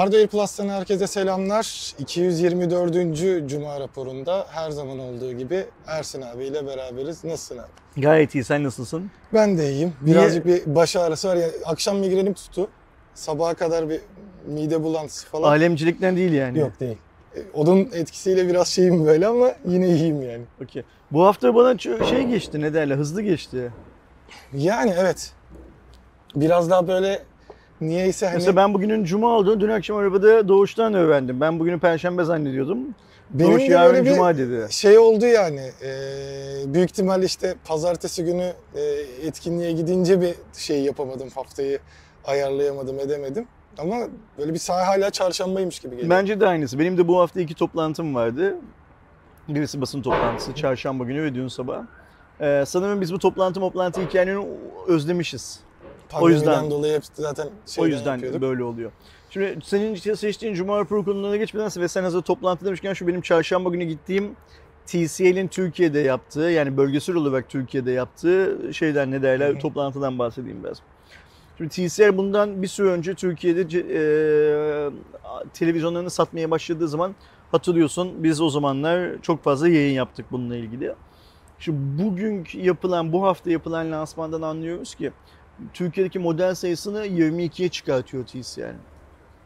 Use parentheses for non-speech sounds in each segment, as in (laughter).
Hardware Plus'tan herkese selamlar. 224. Cuma raporunda her zaman olduğu gibi Ersin abiyle beraberiz. Nasılsın abi? Gayet iyi. Sen nasılsın? Ben de iyiyim. Birazcık bir baş ağrısı var. ya akşam migrenim tuttu. Sabaha kadar bir mide bulantısı falan. Alemcilikten değil yani. Yok değil. E, Onun etkisiyle biraz şeyim böyle ama yine iyiyim yani. Okey. Bu hafta bana şey geçti ne derler hızlı geçti. Yani evet. Biraz daha böyle niyeyse hani Mesela ben bugünün cuma olduğunu dün akşam arabada Doğuş'tan öğrendim. Ben bugünü perşembe zannediyordum. benim Doğuş yarın bir cuma dedi. şey oldu yani. e, büyük ihtimalle işte pazartesi günü e, etkinliğe gidince bir şey yapamadım. Haftayı ayarlayamadım, edemedim. Ama böyle bir saha hala çarşambaymış gibi geliyor. Bence de aynısı. Benim de bu hafta iki toplantım vardı. Birisi basın toplantısı çarşamba günü ve dün sabah. Ee, sanırım biz bu toplantı toplantı hikayelerini özlemişiz. Pandemiden yüzden- dolayı hep zaten o şeyden yüzden yapıyorduk. böyle oluyor. Şimdi senin seçtiğin Cuma raporu konularına geçmeden ve sen hazır toplantı demişken şu benim çarşamba günü gittiğim TCL'in Türkiye'de yaptığı yani bölgesel olarak Türkiye'de yaptığı şeyden ne derler Hı hı. toplantıdan bahsedeyim biraz. Şimdi TCL bundan bir süre önce Türkiye'de e, televizyonlarını satmaya başladığı zaman hatırlıyorsun biz o zamanlar çok fazla yayın yaptık bununla ilgili. Şimdi bugün yapılan bu hafta yapılan lansmandan anlıyoruz ki Türkiye'deki model sayısını 22'ye çıkartıyor TCL.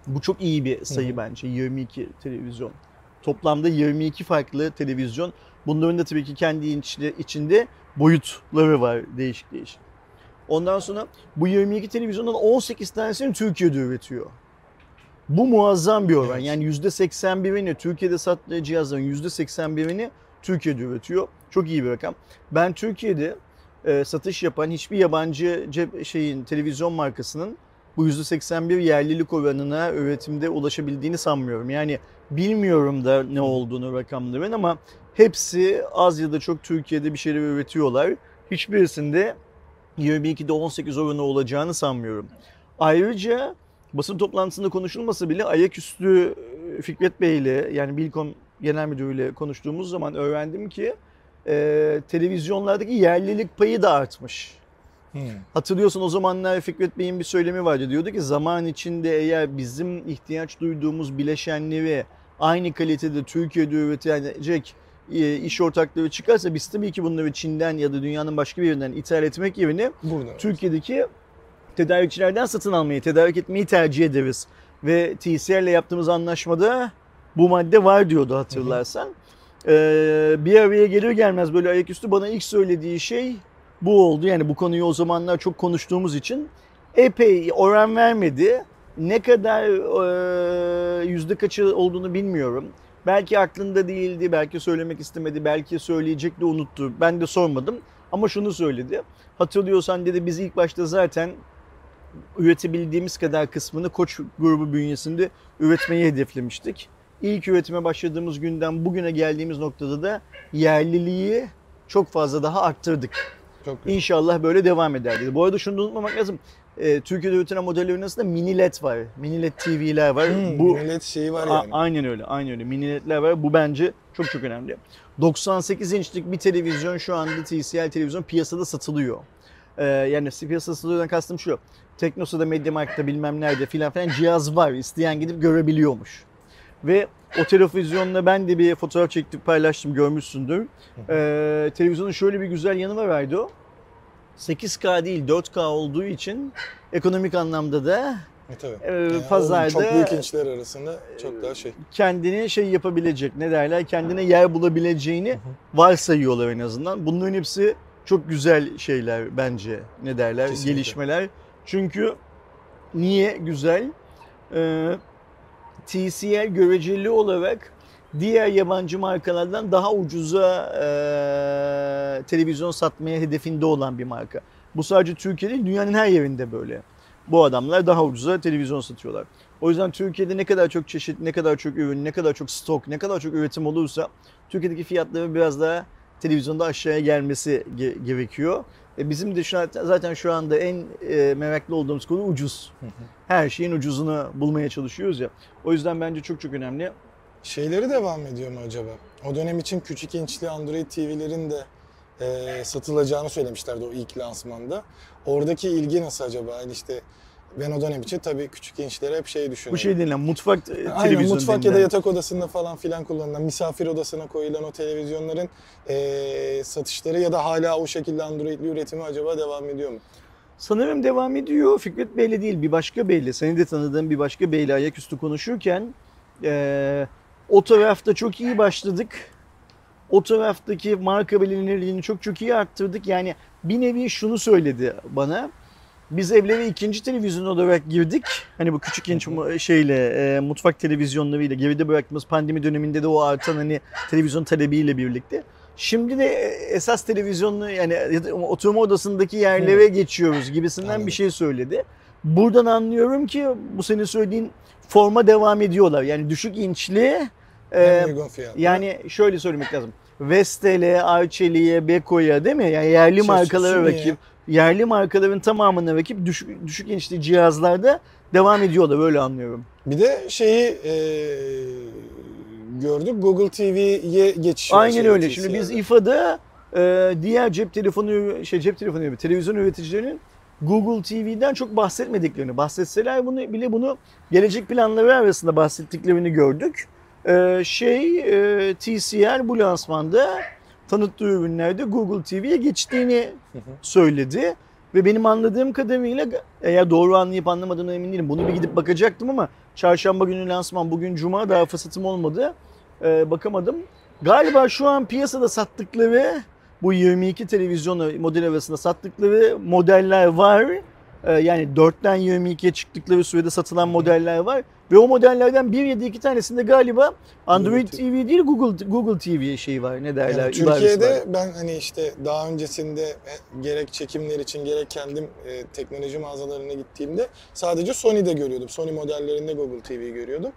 Bu çok iyi bir sayı Hı hı. bence 22 televizyon. Toplamda 22 farklı televizyon. Bunların da tabii ki kendi içinde, içinde boyutları var değişik değişik. Ondan sonra bu 22 televizyondan 18 tanesini Türkiye'de üretiyor. Bu muazzam bir oran. Evet. Yani %81'ini Türkiye'de sattığı cihazların %81'ini Türkiye'de üretiyor. Çok iyi bir rakam. Ben Türkiye'de e, satış yapan hiçbir yabancı cep şeyin televizyon markasının bu %81 yerlilik oranına üretimde ulaşabildiğini sanmıyorum. Yani bilmiyorum da ne olduğunu rakamların ama hepsi az ya da çok Türkiye'de bir şeyler üretiyorlar. Hiçbirisinde 22'de 18 oranı olacağını sanmıyorum. Ayrıca basın toplantısında konuşulmasa bile ayaküstü e, Fikret Bey ile yani Bilkom Genel Müdürü ile konuştuğumuz zaman öğrendim ki e, televizyonlardaki yerlilik payı da artmış. Hı. Hatırlıyorsun o zamanlar Fikret Bey'in bir söylemi vardı. Diyordu ki zaman içinde eğer bizim ihtiyaç duyduğumuz bileşenleri aynı kalitede Türkiye'de üretilecek e, iş ortakları çıkarsa biz tabii ki bunları Çin'den ya da dünyanın başka bir yerinden ithal etmek yerine Burada. Türkiye'deki tedarikçilerden satın almayı, tedarik etmeyi tercih ederiz. Ve TCL ile yaptığımız anlaşmada bu madde var diyordu hatırlarsan. Ee, bir araya gelir gelmez böyle ayaküstü bana ilk söylediği şey bu oldu. Yani bu konuyu o zamanlar çok konuştuğumuz için epey oran vermedi. Ne kadar e, yüzde kaçı olduğunu bilmiyorum. Belki aklında değildi, belki söylemek istemedi, belki söyleyecekti unuttu. Ben de sormadım ama şunu söyledi. Hatırlıyorsan dedi biz ilk başta zaten üretebildiğimiz kadar kısmını Koç grubu bünyesinde üretmeyi hedeflemiştik. İlk üretime başladığımız günden bugüne geldiğimiz noktada da yerliliği çok fazla daha arttırdık. Çok güzel. İnşallah böyle devam eder dedi. Bu arada şunu da unutmamak lazım. Ee, Türkiye'de üretilen modellerin arasında mini LED var. Mini LED TV'ler var. Hmm, Bu millet şeyi var A- yani. aynen öyle, aynen öyle. Mini ledler var. Bu bence çok çok önemli. 98 inçlik bir televizyon şu anda TCL televizyon piyasada satılıyor. Ee, yani piyasada satılıyordan kastım şu. Teknosa'da, Mediamarkt'ta bilmem nerede filan filan cihaz var. İsteyen gidip görebiliyormuş. Ve o televizyonla ben de bir fotoğraf çektik paylaştım görmüşsündür. Ee, televizyonun şöyle bir güzel yanı var Erdo. 8K değil 4K olduğu için ekonomik anlamda da E, tabii. e, Yani pazarda çok büyük inçler arasında çok daha şey. kendini şey yapabilecek ne derler kendine yer bulabileceğini varsayıyorlar en azından. Bunların hepsi çok güzel şeyler bence ne derler Kesinlikle. gelişmeler. Çünkü niye güzel? Ee, TCL göreceli olarak diğer yabancı markalardan daha ucuza e, televizyon satmaya hedefinde olan bir marka. Bu sadece Türkiye değil dünyanın her yerinde böyle. Bu adamlar daha ucuza televizyon satıyorlar. O yüzden Türkiye'de ne kadar çok çeşit, ne kadar çok ürün, ne kadar çok stok, ne kadar çok üretim olursa Türkiye'deki fiyatların biraz daha televizyonda aşağıya gelmesi ge- gerekiyor. E bizim de şu an, zaten şu anda en e, meraklı olduğumuz konu ucuz. Her şeyin ucuzunu bulmaya çalışıyoruz ya. O yüzden bence çok çok önemli. Şeyleri devam ediyor mu acaba? O dönem için küçük inçli Android TV'lerin de e, satılacağını söylemişlerdi o ilk lansmanda. Oradaki ilgi nasıl acaba? Yani işte ben o dönem için tabii küçük gençlere hep şey düşünüyorum. Bu şey denilen mutfak e, Aynen mutfak ya da denilen. yatak odasında falan filan kullanılan, misafir odasına koyulan o televizyonların eee, satışları ya da hala o şekilde Android'li üretimi acaba devam ediyor mu? Sanırım devam ediyor. Fikret Bey'le değil bir başka beyle. Seni de tanıdığım bir başka beyle ayaküstü konuşurken eee, o tarafta çok iyi başladık. O taraftaki marka bilinirliğini çok çok iyi arttırdık. Yani bir nevi şunu söyledi bana. Biz evlere ikinci televizyon olarak girdik. Hani bu küçük genç şeyle e, mutfak televizyonlarıyla geride bıraktığımız pandemi döneminde de o artan hani televizyon talebiyle birlikte. Şimdi de e, esas televizyonlu yani ya oturma odasındaki yerlere geçiyoruz gibisinden Anladım. bir şey söyledi. Buradan anlıyorum ki bu senin söylediğin forma devam ediyorlar. Yani düşük inçli e, yani şöyle söylemek lazım. Vestel'e, Arçelik'e, Beko'ya değil mi? Yani yerli Şey, markalara Sony'ye. rakip, yerli markaların tamamına rakip düşük, düşük inçli cihazlarda devam ediyorlar öyle anlıyorum. Bir de şeyi eee, gördük Google TV'ye geçiş. var Aynen şey, öyle. Şimdi biz. İFA'da e, diğer cep telefonu şey cep telefonu değil, televizyon üreticilerinin Google TV'den çok bahsetmediklerini, bahsetseler bunu bile bunu gelecek planları arasında bahsettiklerini gördük. E, şey e, TCL bu lansmanda tanıttığı ürünlerde Google TV'ye geçtiğini söyledi. Ve benim anladığım kadarıyla eğer doğru anlayıp anlamadığına emin değilim. Bunu bir gidip bakacaktım ama çarşamba günü lansman bugün cuma daha fırsatım olmadı. Ee, bakamadım. Galiba şu an piyasada sattıkları bu 22 televizyon model arasında sattıkları modeller var. Ee, yani 4'ten 22'ye çıktıkları sürede satılan modeller var. Ve o modellerden bir ya da iki tanesinde galiba Android Google TV değil Google Google TV şeyi var ne derler. Yani ibaresi var. Türkiye'de ben hani işte daha öncesinde e, gerek çekimler için gerek kendim e, teknoloji mağazalarına gittiğimde sadece Sony'de görüyordum. Sony modellerinde Google TV görüyordum.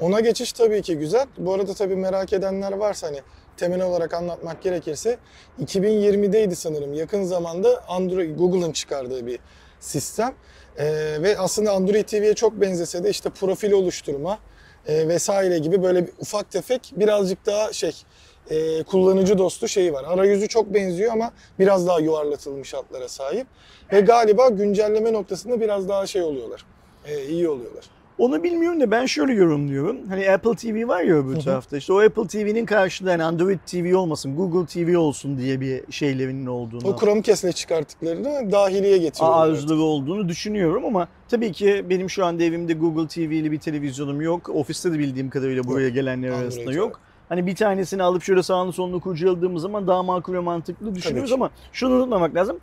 Ona geçiş tabii ki güzel. Bu arada tabii merak edenler varsa hani temel olarak anlatmak gerekirse 2020'deydi sanırım. Yakın zamanda Android Google'ın çıkardığı bir sistem. E, ve aslında Android TV'ye çok benzese de işte profil oluşturma e, vesaire gibi böyle bir ufak tefek birazcık daha şey e, kullanıcı dostu şeyi var. Arayüzü çok benziyor ama biraz daha yuvarlatılmış hatlara sahip. Ve galiba güncelleme noktasında biraz daha şey oluyorlar. E, iyi oluyorlar. Onu bilmiyorum da ben şöyle yorumluyorum. Hani Apple TV var ya öbür tarafta. İşte o Apple TV'nin karşılığında hani Android TV olmasın, Google TV olsun diye bir şeylerinin olduğunu. O Chromecast'le çıkarttıklarını dahiliye getiriyorlar. arzuları olduğunu düşünüyorum ama tabii ki benim şu anda evimde Google TV'li bir televizyonum yok. Ofiste de bildiğim kadarıyla buraya gelenler Android arasında var. yok. Hani bir tanesini alıp şöyle sağını solunu kurcaladığımız zaman daha makul ve mantıklı düşünüyoruz ama şunu unutmamak lazım.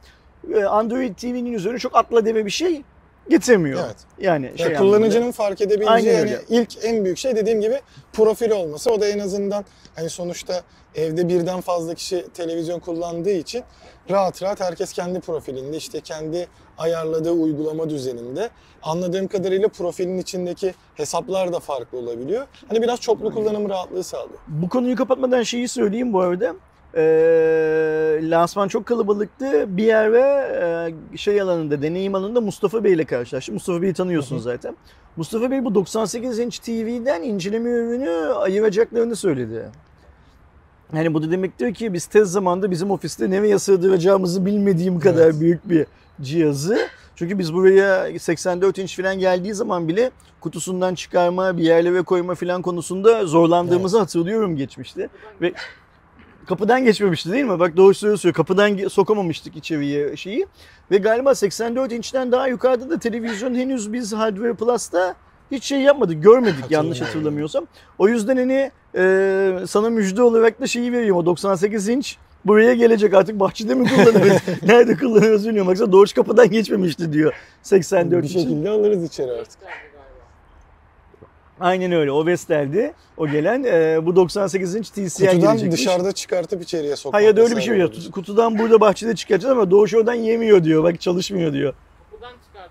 Ee, Android TV'nin üzerine çok atla deme bir şey getirmiyor. Evet. Yani Ya şey kullanıcının fark edebileceği yani ilk en büyük şey dediğim gibi profil olması. O da en azından hani sonuçta evde birden fazla kişi televizyon kullandığı için rahat rahat herkes kendi profilinde işte kendi ayarladığı uygulama düzeninde. Anladığım kadarıyla profilin içindeki hesaplar da farklı olabiliyor. Hani biraz çoklu kullanım rahatlığı sağlıyor. Bu konuyu kapatmadan şeyi söyleyeyim bu arada. Ee, lansman çok kalabalıktı. Bir yer ve e, şey alanında, deneyim alanında Mustafa Bey ile karşılaştım. Mustafa Bey'i tanıyorsunuz zaten. Mustafa Bey bu 98 inç TV'den inceleme ürünü ayıracaklarını söyledi. Yani bu da demektir ki biz tez zamanda bizim ofiste nereye sığdıracağımızı bilmediğim kadar Evet. büyük bir cihazı. Çünkü biz buraya 84 inç falan geldiği zaman bile kutusundan çıkarma, bir yerlere koyma falan konusunda zorlandığımızı hatırlıyorum geçmişte. Ve kapıdan geçmemişti değil mi? Bak doğru söylüyor. Kapıdan sokamamıştık içeriye şeyi. Ve galiba 84 inçten daha yukarıda da televizyon henüz biz Hardware Plus'ta hiç şey yapmadık, görmedik yanlış hatırlamıyorsam. O yüzden hani e, sana müjde olarak da şeyi veriyorum. O 98 inç buraya gelecek artık bahçede mi kullanırız? (laughs) Nerede kullanırız bilmiyorum. Baksana doğuş kapıdan geçmemişti diyor 84 bir için. şekilde alırız içeri artık. Aynen öyle. O Vestel'di. O gelen e, bu 98 inç TCI Kutudan gelecekmiş. dışarıda çıkartıp içeriye sokmak. Hayır öyle bir şey yok. Kutudan burada bahçede çıkaracağız ama Doğuş oradan yemiyor diyor. Bak çalışmıyor diyor. Buradan çok-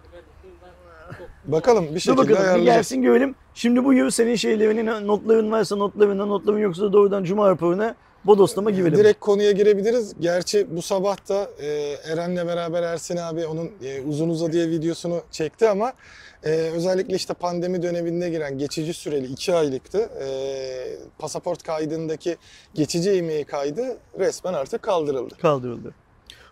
Bakalım bir Dur şekilde bakalım bir gelsin görelim. Şimdi bu yıl senin şeylerinin notların varsa notlarına notların yoksa doğrudan Cuma raporuna bodoslama girelim. Direkt konuya girebiliriz. Gerçi bu sabah da e, Eren'le beraber Ersin abi onun e, uzun uzadıya videosunu çekti ama e, özellikle işte pandemi döneminde giren geçici süreli 2 aylıktı. E, pasaport kaydındaki geçici e kaydı resmen artık kaldırıldı. Kaldırıldı.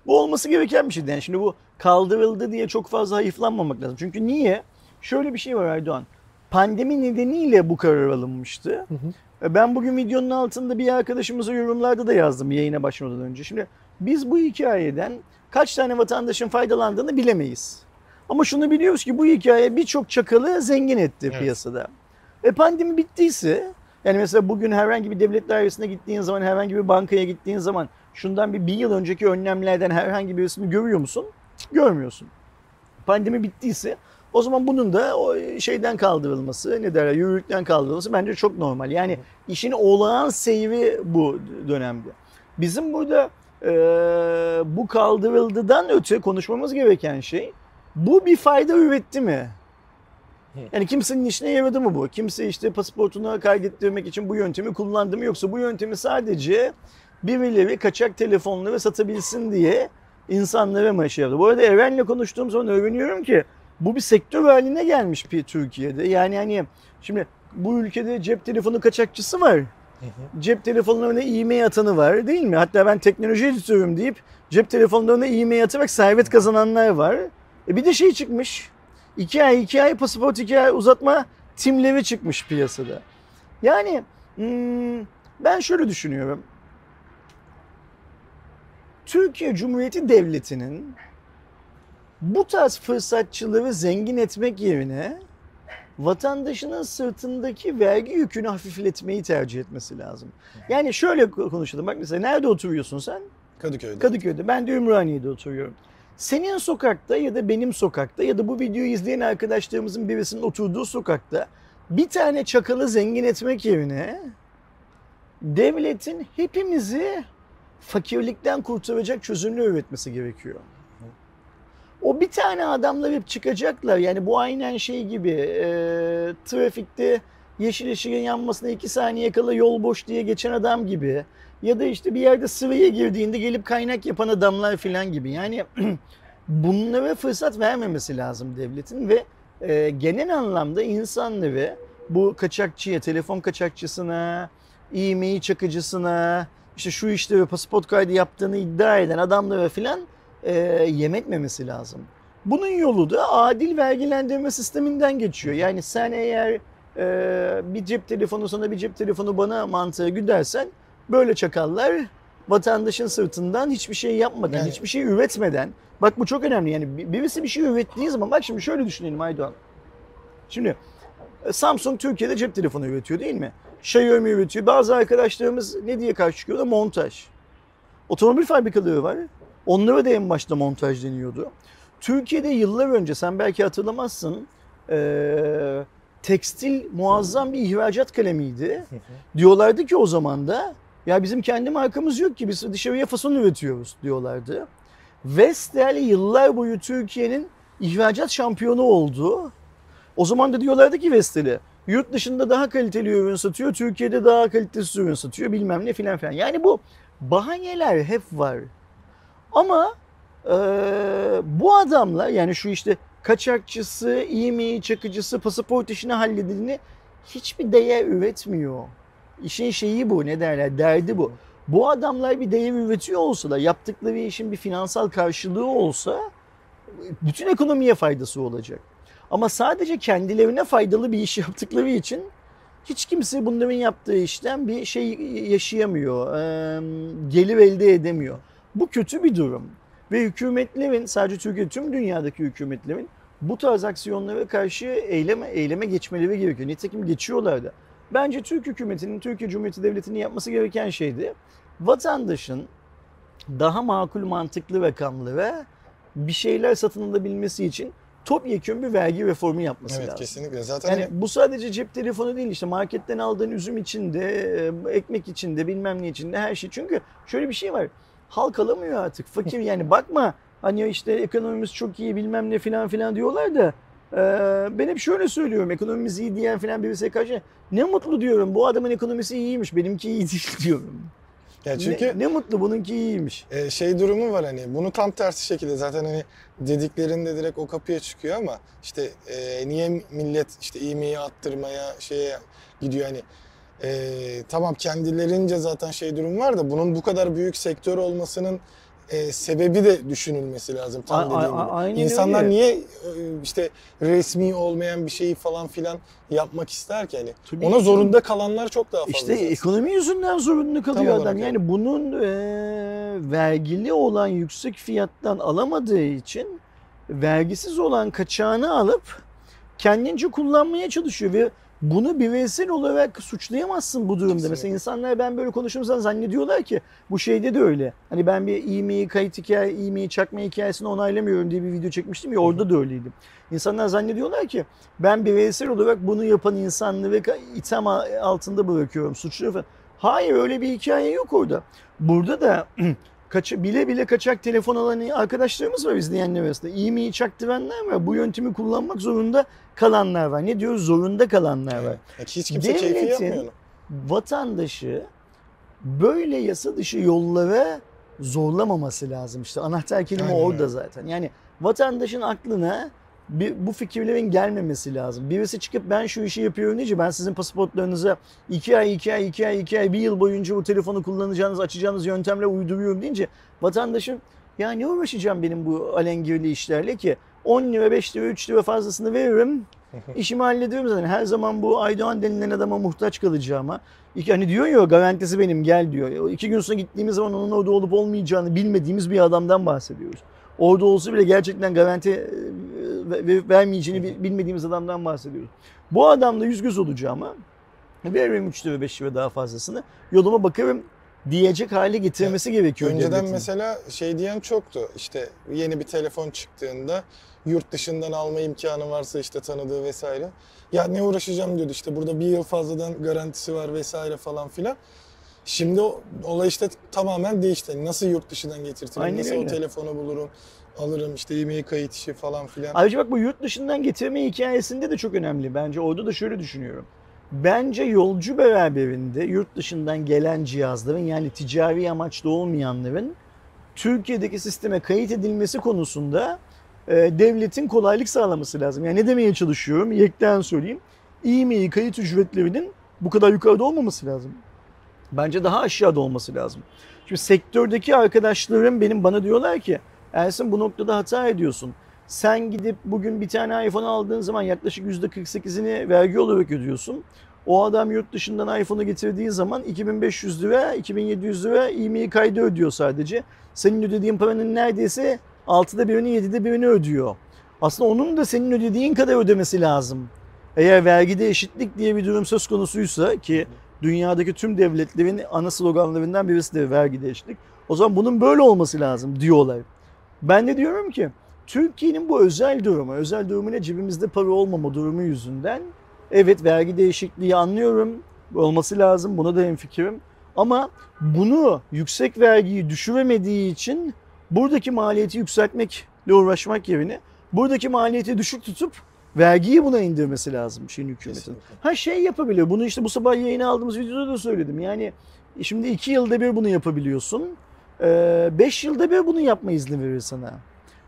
Bu olması gereken bir şeydi. Yani şimdi bu kaldırıldı diye çok fazla hayıflanmamak lazım. Çünkü niye? Şöyle bir şey var Erdoğan. Pandemi nedeniyle bu karar alınmıştı. E, Ben bugün videonun altında bir arkadaşımıza yorumlarda da yazdım yayına başlamadan önce. Şimdi biz bu hikayeden kaç tane vatandaşın faydalandığını bilemeyiz. Ama şunu biliyoruz ki bu hikaye birçok çakalı zengin etti Evet. piyasada. E pandemi bittiyse yani mesela bugün herhangi bir devlet dairesine gittiğin zaman herhangi bir bankaya gittiğin zaman şundan bir, bir yıl önceki önlemlerden herhangi birisini görüyor musun? Görmüyorsun. Pandemi bittiyse o zaman bunun da o şeyden kaldırılması, ne derler, yürürlükten kaldırılması bence çok normal. Yani işin olağan seyri bu dönemde. Bizim burada e, bu kaldırıldıdan öte konuşmamız gereken şey bu bir fayda üretti mi? Yani kimsenin işine yaradı mı bu? Kimse işte pasaportunu kaydettirmek için bu yöntemi kullandı mı? Yoksa bu yöntemi sadece birileri kaçak telefonları satabilsin diye insanlara mı şey yaptı? Bu arada Eren'le konuştuğum zaman öğreniyorum ki bu bir sektör haline gelmiş bir Türkiye'de. Yani hani şimdi bu ülkede cep telefonu kaçakçısı var. Cep telefonlarına e-mail atanı var değil mi? Hatta ben teknoloji editörüm deyip cep telefonlarına e-mail atarak servet kazananlar var. E bir de şey çıkmış. İki ay, iki ay pasaport iki ay uzatma timleri çıkmış piyasada. Yani hmm, ben şöyle düşünüyorum. Türkiye Cumhuriyeti Devleti'nin bu tarz fırsatçıları zengin etmek yerine vatandaşının sırtındaki vergi yükünü hafifletmeyi tercih etmesi lazım. Yani şöyle konuşalım. Bak mesela nerede oturuyorsun sen? Kadıköy'de. Kadıköy'de. Ben de Ümraniye'de oturuyorum. Senin sokakta ya da benim sokakta ya da bu videoyu izleyen arkadaşlarımızın birisinin oturduğu sokakta bir tane çakalı zengin etmek yerine devletin hepimizi fakirlikten kurtaracak çözümler üretmesi gerekiyor. O bir tane adamla hep çıkacaklar. Yani bu aynen şey gibi e, trafikte yeşil ışığın yanmasına iki saniye kala yol boş diye geçen adam gibi. Ya da işte bir yerde sıraya girdiğinde gelip kaynak yapan adamlar falan gibi. Yani (clears throat) bunlara fırsat vermemesi lazım devletin ve e, genel anlamda insanları bu kaçakçıya, telefon kaçakçısına, e-mail çakıcısına, işte şu işte ve pasaport kaydı yaptığını iddia eden adamlara filan e, yem etmemesi lazım. Bunun yolu da adil vergilendirme sisteminden geçiyor. Yani sen eğer e, bir cep telefonu sana bir cep telefonu bana mantığı güdersen böyle çakallar vatandaşın sırtından hiçbir şey yapmadan, Yani- hiçbir şey üretmeden. Bak bu çok önemli yani bir- birisi bir şey ürettiği zaman bak şimdi şöyle düşünelim Aydoğan. Şimdi e, Samsung Türkiye'de cep telefonu üretiyor değil mi? Xiaomi üretiyor. Bazı arkadaşlarımız ne diye karşı çıkıyor da montaj. Otomobil fabrikaları var. Onlara da en başta montaj deniyordu. Türkiye'de yıllar önce sen belki hatırlamazsın eee, tekstil muazzam bir ihracat kalemiydi. Diyorlardı ki o zaman da ya bizim kendi markamız yok ki biz dışarıya fason üretiyoruz diyorlardı. Vestel yıllar boyu Türkiye'nin ihracat şampiyonu oldu. O zaman da diyorlardı ki Vestel'e yurt dışında daha kaliteli ürün satıyor, Türkiye'de daha kalitesiz ürün satıyor bilmem ne filan filan. Yani bu bahaneler hep var. Ama eee, bu adamlar yani şu işte kaçakçısı, e-mail çakıcısı, pasaport işini halledildiğini hiçbir değer üretmiyor. İşin şeyi bu ne derler derdi bu. Bu adamlar bir değer üretiyor olsalar, yaptıkları işin bir finansal karşılığı olsa bütün ekonomiye faydası olacak. Ama sadece kendilerine faydalı bir iş (laughs) yaptıkları için hiç kimse bunların yaptığı işten bir şey yaşayamıyor, gelir elde edemiyor. Bu kötü bir durum. Ve hükümetlerin, sadece Türkiye, tüm dünyadaki hükümetlerin bu tarz aksiyonlara karşı eyleme, eyleme geçmeleri gerekiyor. Nitekim geçiyorlar da. Bence Türk hükümetinin, Türkiye Cumhuriyeti Devleti'nin yapması gereken şeydi. Vatandaşın daha makul mantıklı rakamlara bir şeyler satın alabilmesi için topyekun bir vergi reformu yapması Evet lazım. kesinlikle. Zaten Yani hani bu sadece cep telefonu değil işte marketten aldığın üzüm içinde, e, ekmek içinde, bilmem ne içinde her şey. Çünkü şöyle bir şey var. Halk alamıyor artık. Fakir yani bakma hani işte ekonomimiz çok iyi bilmem ne filan filan diyorlar da e, ben hep şöyle söylüyorum ekonomimiz iyi diyen filan birisi karşı ne mutlu diyorum bu adamın ekonomisi iyiymiş benimki iyi değil (laughs) diyorum. ya çünkü ne, ne mutlu bununki iyiymiş. e, şey durumu var hani bunu tam tersi şekilde zaten hani dediklerinde direkt o kapıya çıkıyor ama işte e, niye millet işte e-mail'i attırmaya şeye gidiyor hani e, tamam kendilerince zaten şey durum var da bunun bu kadar büyük sektör olmasının e, sebebi de düşünülmesi lazım tam A- a- dediğim gibi. aynen İnsanlar öyle. niye e, işte resmi olmayan bir şeyi falan filan yapmak ister ki hani? Tabii Ona ki. zorunda kalanlar çok daha fazla. İşte zaten. ekonomi yüzünden zorunda kalıyor Tam adam. olarak Yani bunun e, vergili olan yüksek fiyattan alamadığı için vergisiz olan kaçağını alıp kendince kullanmaya çalışıyor ve bunu bireysel olarak suçlayamazsın bu durumda. Mesela Kesinlikle. insanlar ben böyle konuştuğum zaman zannediyorlar ki bu şeyde de öyle. Hani ben bir e-mail kayıt hikaye, e-mail çakma hikayesini onaylamıyorum diye bir video çekmiştim ya orada da öyleydim. İnsanlar zannediyorlar ki ben bireysel olarak bunu yapan insanları itham altında bırakıyorum suçlu falan. Hayır öyle bir hikaye yok orada. Burada da (clears throat) kaç, bile bile kaçak telefon alan arkadaşlarımız var izleyenler arasında. İyi çaktıranlar var. Bu yöntemi kullanmak zorunda kalanlar var. Ne diyoruz? Zorunda kalanlar var. Evet. Hiç kimse keyfi Devletin- yapmıyor onu. Vatandaşı böyle yasa dışı yollara zorlamaması lazım. İşte anahtar kelime Aynen orada zaten. Yani vatandaşın aklına bir, bu fikirlerin gelmemesi lazım. Birisi çıkıp ben şu işi yapıyorum deyince ben sizin pasaportlarınıza iki ay, iki ay, iki ay, iki ay, bir yıl boyunca bu telefonu kullanacağınız, açacağınız yöntemle uyduruyorum deyince vatandaşın ya ne uğraşacağım benim bu alengirli işlerle ki 10 lira, 5 lira, 3 lira fazlasını veririm. (laughs) İşimi hallediyorum zaten. Her zaman bu Aydoğan denilen adama muhtaç kalacağıma. İki, hani diyor ya garantisi benim gel diyor. İki gün sonra gittiğimiz zaman onun orada olup olmayacağını bilmediğimiz bir adamdan bahsediyoruz. Orada olsa bile gerçekten garanti e, ve- ve- vermeyeceğini bil- bilmediğimiz adamdan bahsediyoruz. Bu adamla yüz göz olacağıma veririm 3 lira 5 lira daha fazlasını yoluma bakarım diyecek hale getirmesi gerekiyor Önceden devletin. mesela şey diyen çoktu. İşte yeni bir telefon çıktığında yurt dışından alma imkanı varsa işte tanıdığı vesaire. Ya ne uğraşacağım diyordu işte burada bir yıl fazladan garantisi var vesaire falan filan. Şimdi o olay işte tamamen değişti. Nasıl yurt dışından getirtirim, Aynen nasıl o öyle. telefonu bulurum, alırım işte yemeği kayıt işi falan filan. Ayrıca bak bu yurt dışından getirme hikayesinde de çok önemli. Bence orada da şöyle düşünüyorum. Bence yolcu beraberinde yurt dışından gelen cihazların yani ticari amaçlı olmayanların Türkiye'deki sisteme kayıt edilmesi konusunda e, devletin kolaylık sağlaması lazım. Yani ne demeye çalışıyorum? Yekten söyleyeyim. E-mail kayıt ücretlerinin bu kadar yukarıda olmaması lazım. Bence daha aşağıda olması lazım. Şimdi sektördeki arkadaşlarım benim bana diyorlar ki Ersin bu noktada hata ediyorsun. Sen gidip bugün bir tane iPhone aldığın zaman yaklaşık %48'ini vergi olarak ödüyorsun. O adam yurt dışından iPhone'u getirdiği zaman 2500 lira, 2700 lira e-mail kaydı ödüyor sadece. Senin ödediğin paranın neredeyse 6'da birini 7'de birini ödüyor. Aslında onun da senin ödediğin kadar ödemesi lazım. Eğer vergide eşitlik diye bir durum söz konusuysa ki dünyadaki tüm devletlerin ana sloganlarından birisi de vergide eşitlik. O zaman bunun böyle olması lazım diyorlar. Ben de diyorum ki Türkiye'nin bu özel durumu, özel durumuyla cebimizde para olmama durumu yüzünden evet vergi değişikliği anlıyorum. Olması lazım. Buna da hemfikirim. Ama bunu yüksek vergiyi düşüremediği için buradaki maliyeti yükseltmekle uğraşmak yerine buradaki maliyeti düşük tutup vergiyi buna indirmesi lazım şeyin hükümetin. Kesinlikle. Ha şey yapabiliyor. Bunu işte bu sabah yayına aldığımız videoda da söyledim. Yani şimdi iki yılda bir bunu yapabiliyorsun. Ee, beş yılda bir bunu yapma izni verir sana.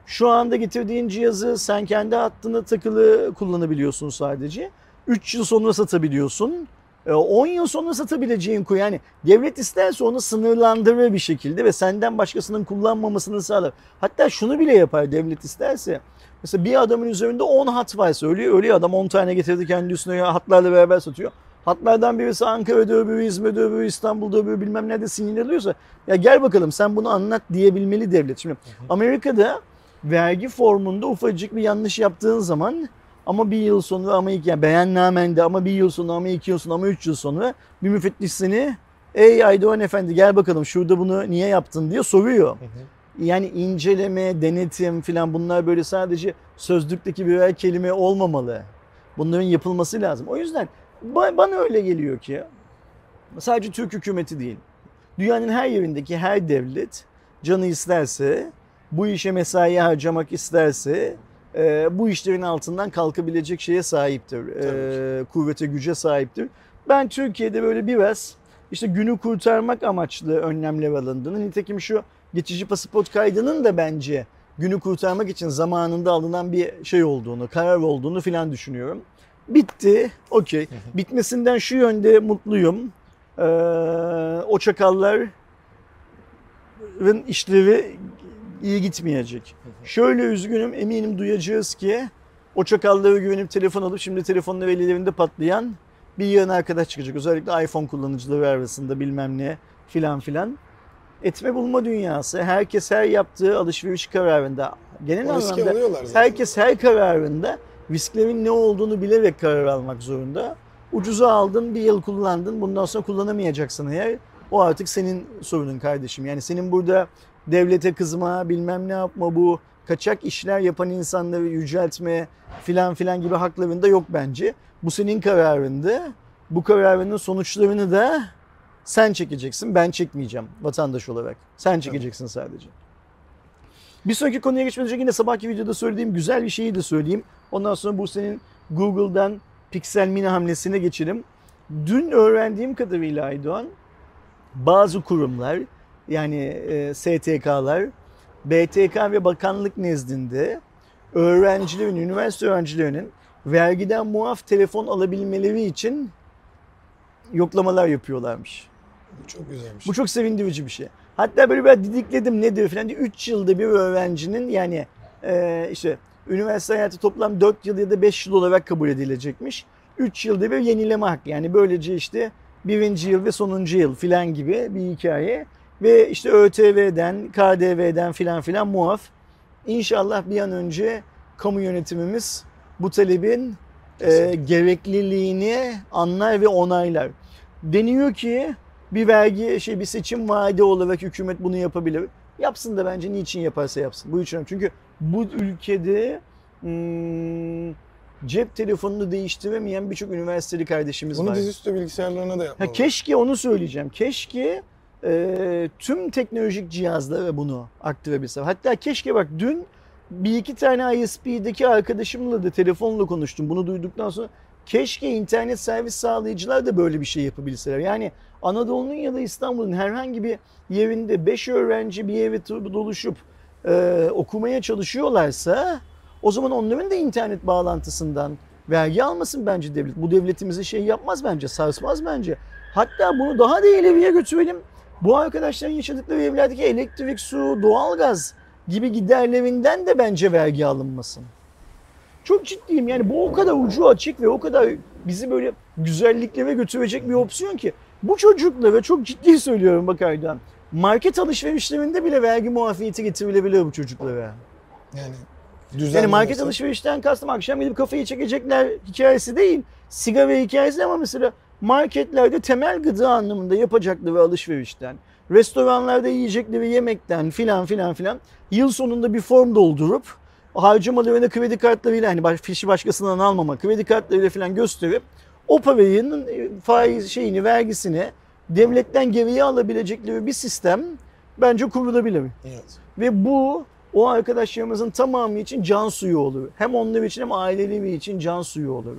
Şu anda getirdiğin cihazı sen kendi hattına takılı kullanabiliyorsun sadece. 3 yıl sonra satabiliyorsun. Ee, 10 yıl sonra satabileceğin koy. Yani devlet isterse onu sınırlandırır bir şekilde ve senden başkasının kullanmamasını sağlar. Hatta şunu bile yapar devlet isterse. Mesela bir adamın üzerinde 10 hat varsa öyle, öyle adam 10 tane getirdi kendi üstüne hatlarla beraber satıyor. Hatlardan birisi Ankara'da öbürü İzmir'de öbürü İstanbul'da öbürü bilmem nerede sinyalliyorsa ya gel bakalım sen bunu anlat diyebilmeli devlet. Şimdi Amerika'da vergi formunda ufacık bir yanlış yaptığın zaman ama bir yıl sonra ama iki yani beyannamende ama bir yıl sonra ama iki yıl sonra ama üç yıl sonra bir müfettiş seni ey Aydoğan efendi gel bakalım şurada bunu niye yaptın diye soruyor. Yani inceleme, denetim filan bunlar böyle sadece sözlükteki birer kelime olmamalı. Bunların yapılması lazım. O yüzden ba- bana öyle geliyor ki sadece Türk hükümeti değil. Dünyanın her yerindeki her devlet canı isterse, bu işe mesai harcamak isterse e, bu işlerin altından kalkabilecek şeye sahiptir. E, kuvvete, güce sahiptir. Ben Türkiye'de böyle biraz işte günü kurtarmak amaçlı önlemler alındığını, nitekim şu geçici pasaport kaydının da bence günü kurtarmak için zamanında alınan bir şey olduğunu, karar olduğunu filan düşünüyorum. Bitti, okey. Bitmesinden şu yönde mutluyum. Ee, o çakallar çocukların işleri iyi gitmeyecek. Şöyle üzgünüm eminim duyacağız ki o çakallara güvenip telefon alıp şimdi telefonla velilerinde patlayan bir yığın arkadaş çıkacak. Özellikle iPhone kullanıcıları arasında bilmem ne filan filan. Etme bulma dünyası. Herkes her yaptığı alışveriş kararında genel O anlamda herkes her kararında risklerin ne olduğunu bilerek karar almak zorunda. Ucuza aldın, bir yıl kullandın, bundan sonra kullanamayacaksın eğer. O artık senin sorunun kardeşim. Yani senin burada devlete kızma, bilmem ne yapma bu kaçak işler yapan insanları yüceltme filan filan gibi haklarında yok bence. Bu senin kararındı. Bu kararının sonuçlarını da sen çekeceksin. Ben çekmeyeceğim vatandaş olarak. Sen çekeceksin sadece. Bir sonraki konuya geçmeden önce yine sabahki videoda söylediğim güzel bir şeyi de söyleyeyim. Ondan sonra bu senin Google'dan Pixel Mini hamlesine geçelim. Dün öğrendiğim kadarıyla Aydoğan bazı kurumlar yani e, STK'lar BTK ve bakanlık nezdinde öğrencilerin, üniversite öğrencilerinin vergiden muaf telefon alabilmeleri için yoklamalar yapıyorlarmış. Bu çok güzelmiş. Bu çok sevindirici bir şey. Hatta böyle biraz didikledim nedir falan diye 3 yılda bir öğrencinin yani e, işte üniversite hayatı toplam 4 yıl ya da 5 yıl olarak kabul edilecekmiş. 3 yılda bir yenileme hakkı yani böylece işte birinci yıl ve sonuncu yıl filan gibi bir hikaye. Ve işte ÖTV'den, KDV'den filan filan muaf. İnşallah bir an önce kamu yönetimimiz bu talebin e, Kesinlikle. gerekliliğini anlar ve onaylar. Deniyor ki bir vergi şey bir seçim vaadi olarak hükümet bunu yapabilir. Yapsın da bence niçin yaparsa yapsın. Bu için çünkü bu ülkede hmm, cep telefonunu değiştiremeyen birçok üniversiteli kardeşimiz Bunu var. dizüstü bilgisayarlarına da Ha, yapmalı. keşke onu söyleyeceğim. Keşke e, tüm teknolojik cihazlara bunu aktirebilse. Hatta keşke bak dün bir iki tane ISP'deki arkadaşımla da telefonla konuştum. Bunu duyduktan sonra keşke internet servis sağlayıcılar da böyle bir şey yapabilseler. Yani Anadolu'nun ya da İstanbul'un herhangi bir yerinde 5 öğrenci bir eve doluşup e, okumaya çalışıyorlarsa o zaman onların da internet bağlantısından vergi almasın bence devlet. Bu devletimize şey yapmaz bence, sarsmaz bence. Hatta bunu daha da ileriye götürelim. Bu arkadaşların yaşadıkları evlerdeki elektrik, su, doğalgaz gibi giderlerinden de bence vergi alınmasın. Çok ciddiyim yani bu o kadar ucu açık ve o kadar bizi böyle güzelliklere götürecek bir opsiyon ki. Bu çocuklara çok ciddi söylüyorum bak Aydan. Market alışverişlerinde bile vergi muafiyeti getirilebilir bu çocuklara. Yani Yani düzenlenirse- market alışverişten kastım akşam gidip kafayı çekecekler hikayesi değil. Sigara hikayesi ama mesela marketlerde temel gıda anlamında yapacakları alışverişten, restoranlarda yiyecekleri yemekten filan filan filan yıl sonunda bir form doldurup harcamalarını kredi kartlarıyla hani fişi başkasından almama kredi kartlarıyla filan gösterip o parayın e, faiz şeyini vergisini devletten geriye alabilecekleri bir sistem bence kurulabilir. Evet. Ve bu o arkadaşlarımızın tamamı için can suyu olur. Hem onlar için hem aileleri için can suyu olur.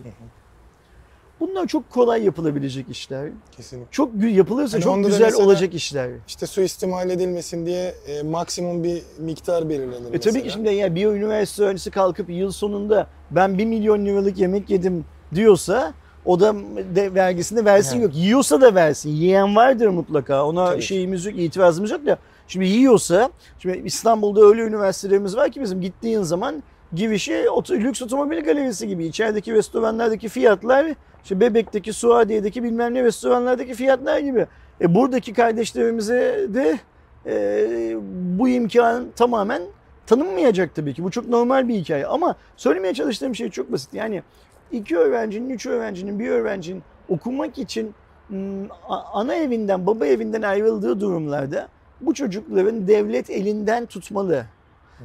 Bunlar çok kolay yapılabilecek işler. Kesinlikle. Çok yapılırsa Hani çok güzel olacak işler. İşte suistimal edilmesin diye e, maksimum bir miktar belirlenir E tabii ki şimdi yani bir üniversite öğrencisi kalkıp yıl sonunda ben 1 milyon liralık yemek yedim diyorsa o da de vergisini versin Evet. yok. Yiyorsa da versin. Yiyen vardır mutlaka. Ona Tabii şeyimiz yok, itirazımız yok da. Şimdi yiyorsa, şimdi İstanbul'da öyle üniversitelerimiz var ki bizim gittiğin zaman girişi oto, lüks otomobil galerisi gibi. İçerideki restoranlardaki fiyatlar işte Bebek'teki, Suadiye'deki bilmem ne restoranlardaki fiyatlar gibi. E buradaki kardeşlerimize de e, bu imkan tamamen tanınmayacak tabii ki. Bu çok normal bir hikaye ama söylemeye çalıştığım şey çok basit. Yani iki öğrencinin, üç öğrencinin, bir öğrencinin okumak için hmm, ana evinden, baba evinden ayrıldığı durumlarda bu çocukların devlet elinden tutmalı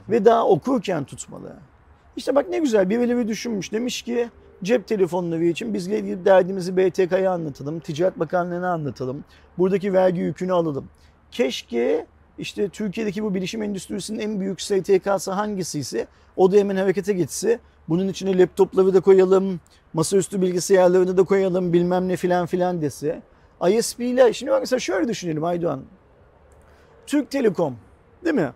ve daha okurken tutmalı. İşte bak ne güzel birileri düşünmüş. Demiş ki cep telefonları için biz derdimizi BTK'ya anlatalım, Ticaret Bakanlığı'na anlatalım. Buradaki vergi yükünü alalım. Keşke işte Türkiye'deki bu bilişim endüstrisinin en büyük STK'sı hangisiyse o da hemen harekete geçse. Bunun içine laptopları da koyalım, masaüstü bilgisayarlarını da koyalım bilmem ne filan filan dese. ISP ile şimdi mesela şöyle düşünelim Aydoğan. Türk Telekom değil mi?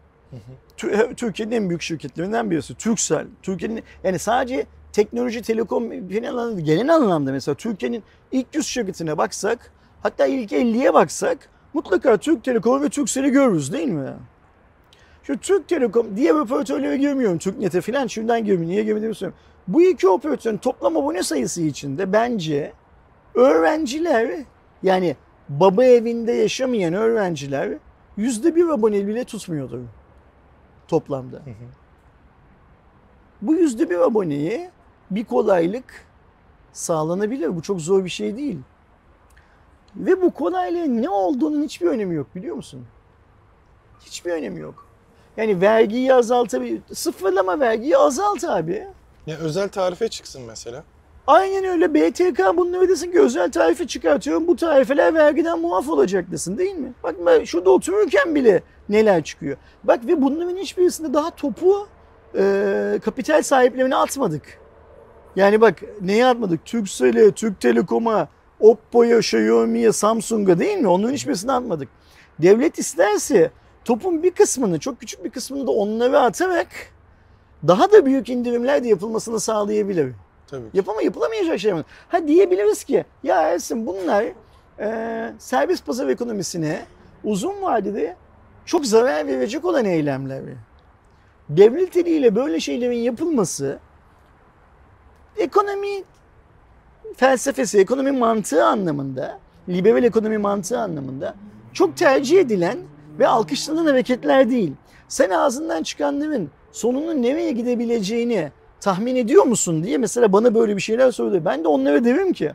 Tü- Türkiye'nin en büyük şirketlerinden birisi. Turkcell. Türkiye'nin yani sadece teknoloji, telekom anlamda, genel anlamda mesela Türkiye'nin ilk 100 şirketine baksak hatta ilk 50'ye baksak mutlaka Türk Telekom ve Turkcell'i görürüz değil mi? Şu Türk Telekom, diğer operatörlere girmiyorum. TürkNet'e falan şundan girmiyorum. Niye girmediğimi söylüyorum. Bu iki operatörün toplam abone sayısı içinde bence öğrenciler yani baba evinde yaşamayan öğrenciler yüzde bir abone bile tutmuyordur toplamda. Bu yüzde bir aboneye bir kolaylık sağlanabilir. Bu çok zor bir şey değil. Ve bu kolaylığın ne olduğunun hiçbir önemi yok biliyor musun? Hiçbir önemi yok. Yani vergiyi azaltabilir. Sıfırlama vergiyi azalt abi. Ya özel tarife çıksın mesela. Aynen öyle. BTK bunları desin ki özel tarife çıkartıyorum. Bu tarifeler vergiden muaf olacak desin değil mi? Bak ben şurada otururken bile neler çıkıyor. Bak ve bunların hiçbirisinde daha topu e, kapital sahiplerine atmadık. Yani bak neye atmadık? Turkcell'e, Türk Telekom'a, Oppo'ya, Xiaomi'ye, Samsung'a değil mi? Onların hiçbirisini atmadık. Devlet isterse topun bir kısmını, çok küçük bir kısmını da onlara atarak daha da büyük indirimler de yapılmasını sağlayabilir. Tabii ki. Yapama yapılamayacak şey mi? Ha diyebiliriz ki ya Ersin bunlar e, serbest pazar ekonomisine uzun vadede çok zarar verecek olan eylemler. Devlet eliyle böyle şeylerin yapılması ekonomi felsefesi, ekonomi mantığı anlamında, liberal ekonomi mantığı anlamında çok tercih edilen ve alkışlanan hareketler değil. Sen ağzından çıkanların sonunun nereye gidebileceğini tahmin ediyor musun diye mesela bana böyle bir şeyler söylüyor. Ben de onlara derim ki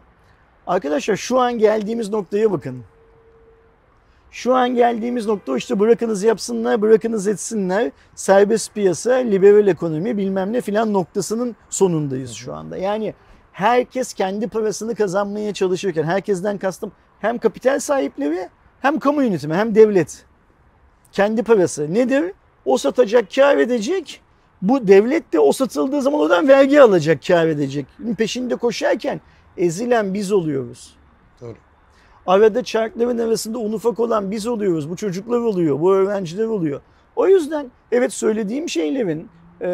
arkadaşlar şu an geldiğimiz noktaya bakın. Şu an geldiğimiz nokta işte bırakınız yapsınlar, bırakınız etsinler. Serbest piyasa, liberal ekonomi bilmem ne filan noktasının sonundayız şu anda. Yani herkes kendi parasını kazanmaya çalışırken herkesten kastım hem kapital sahipleri hem kamu yönetimi hem devlet. Kendi parası nedir? O satacak, kar edecek. Bu devlet de o satıldığı zaman oradan vergi alacak, kar edecek. Peşinde koşarken ezilen biz oluyoruz. Doğru. Arada çarkların arasında un ufak olan biz oluyoruz. Bu çocuklar oluyor, bu öğrenciler oluyor. O yüzden evet söylediğim şeylerin e,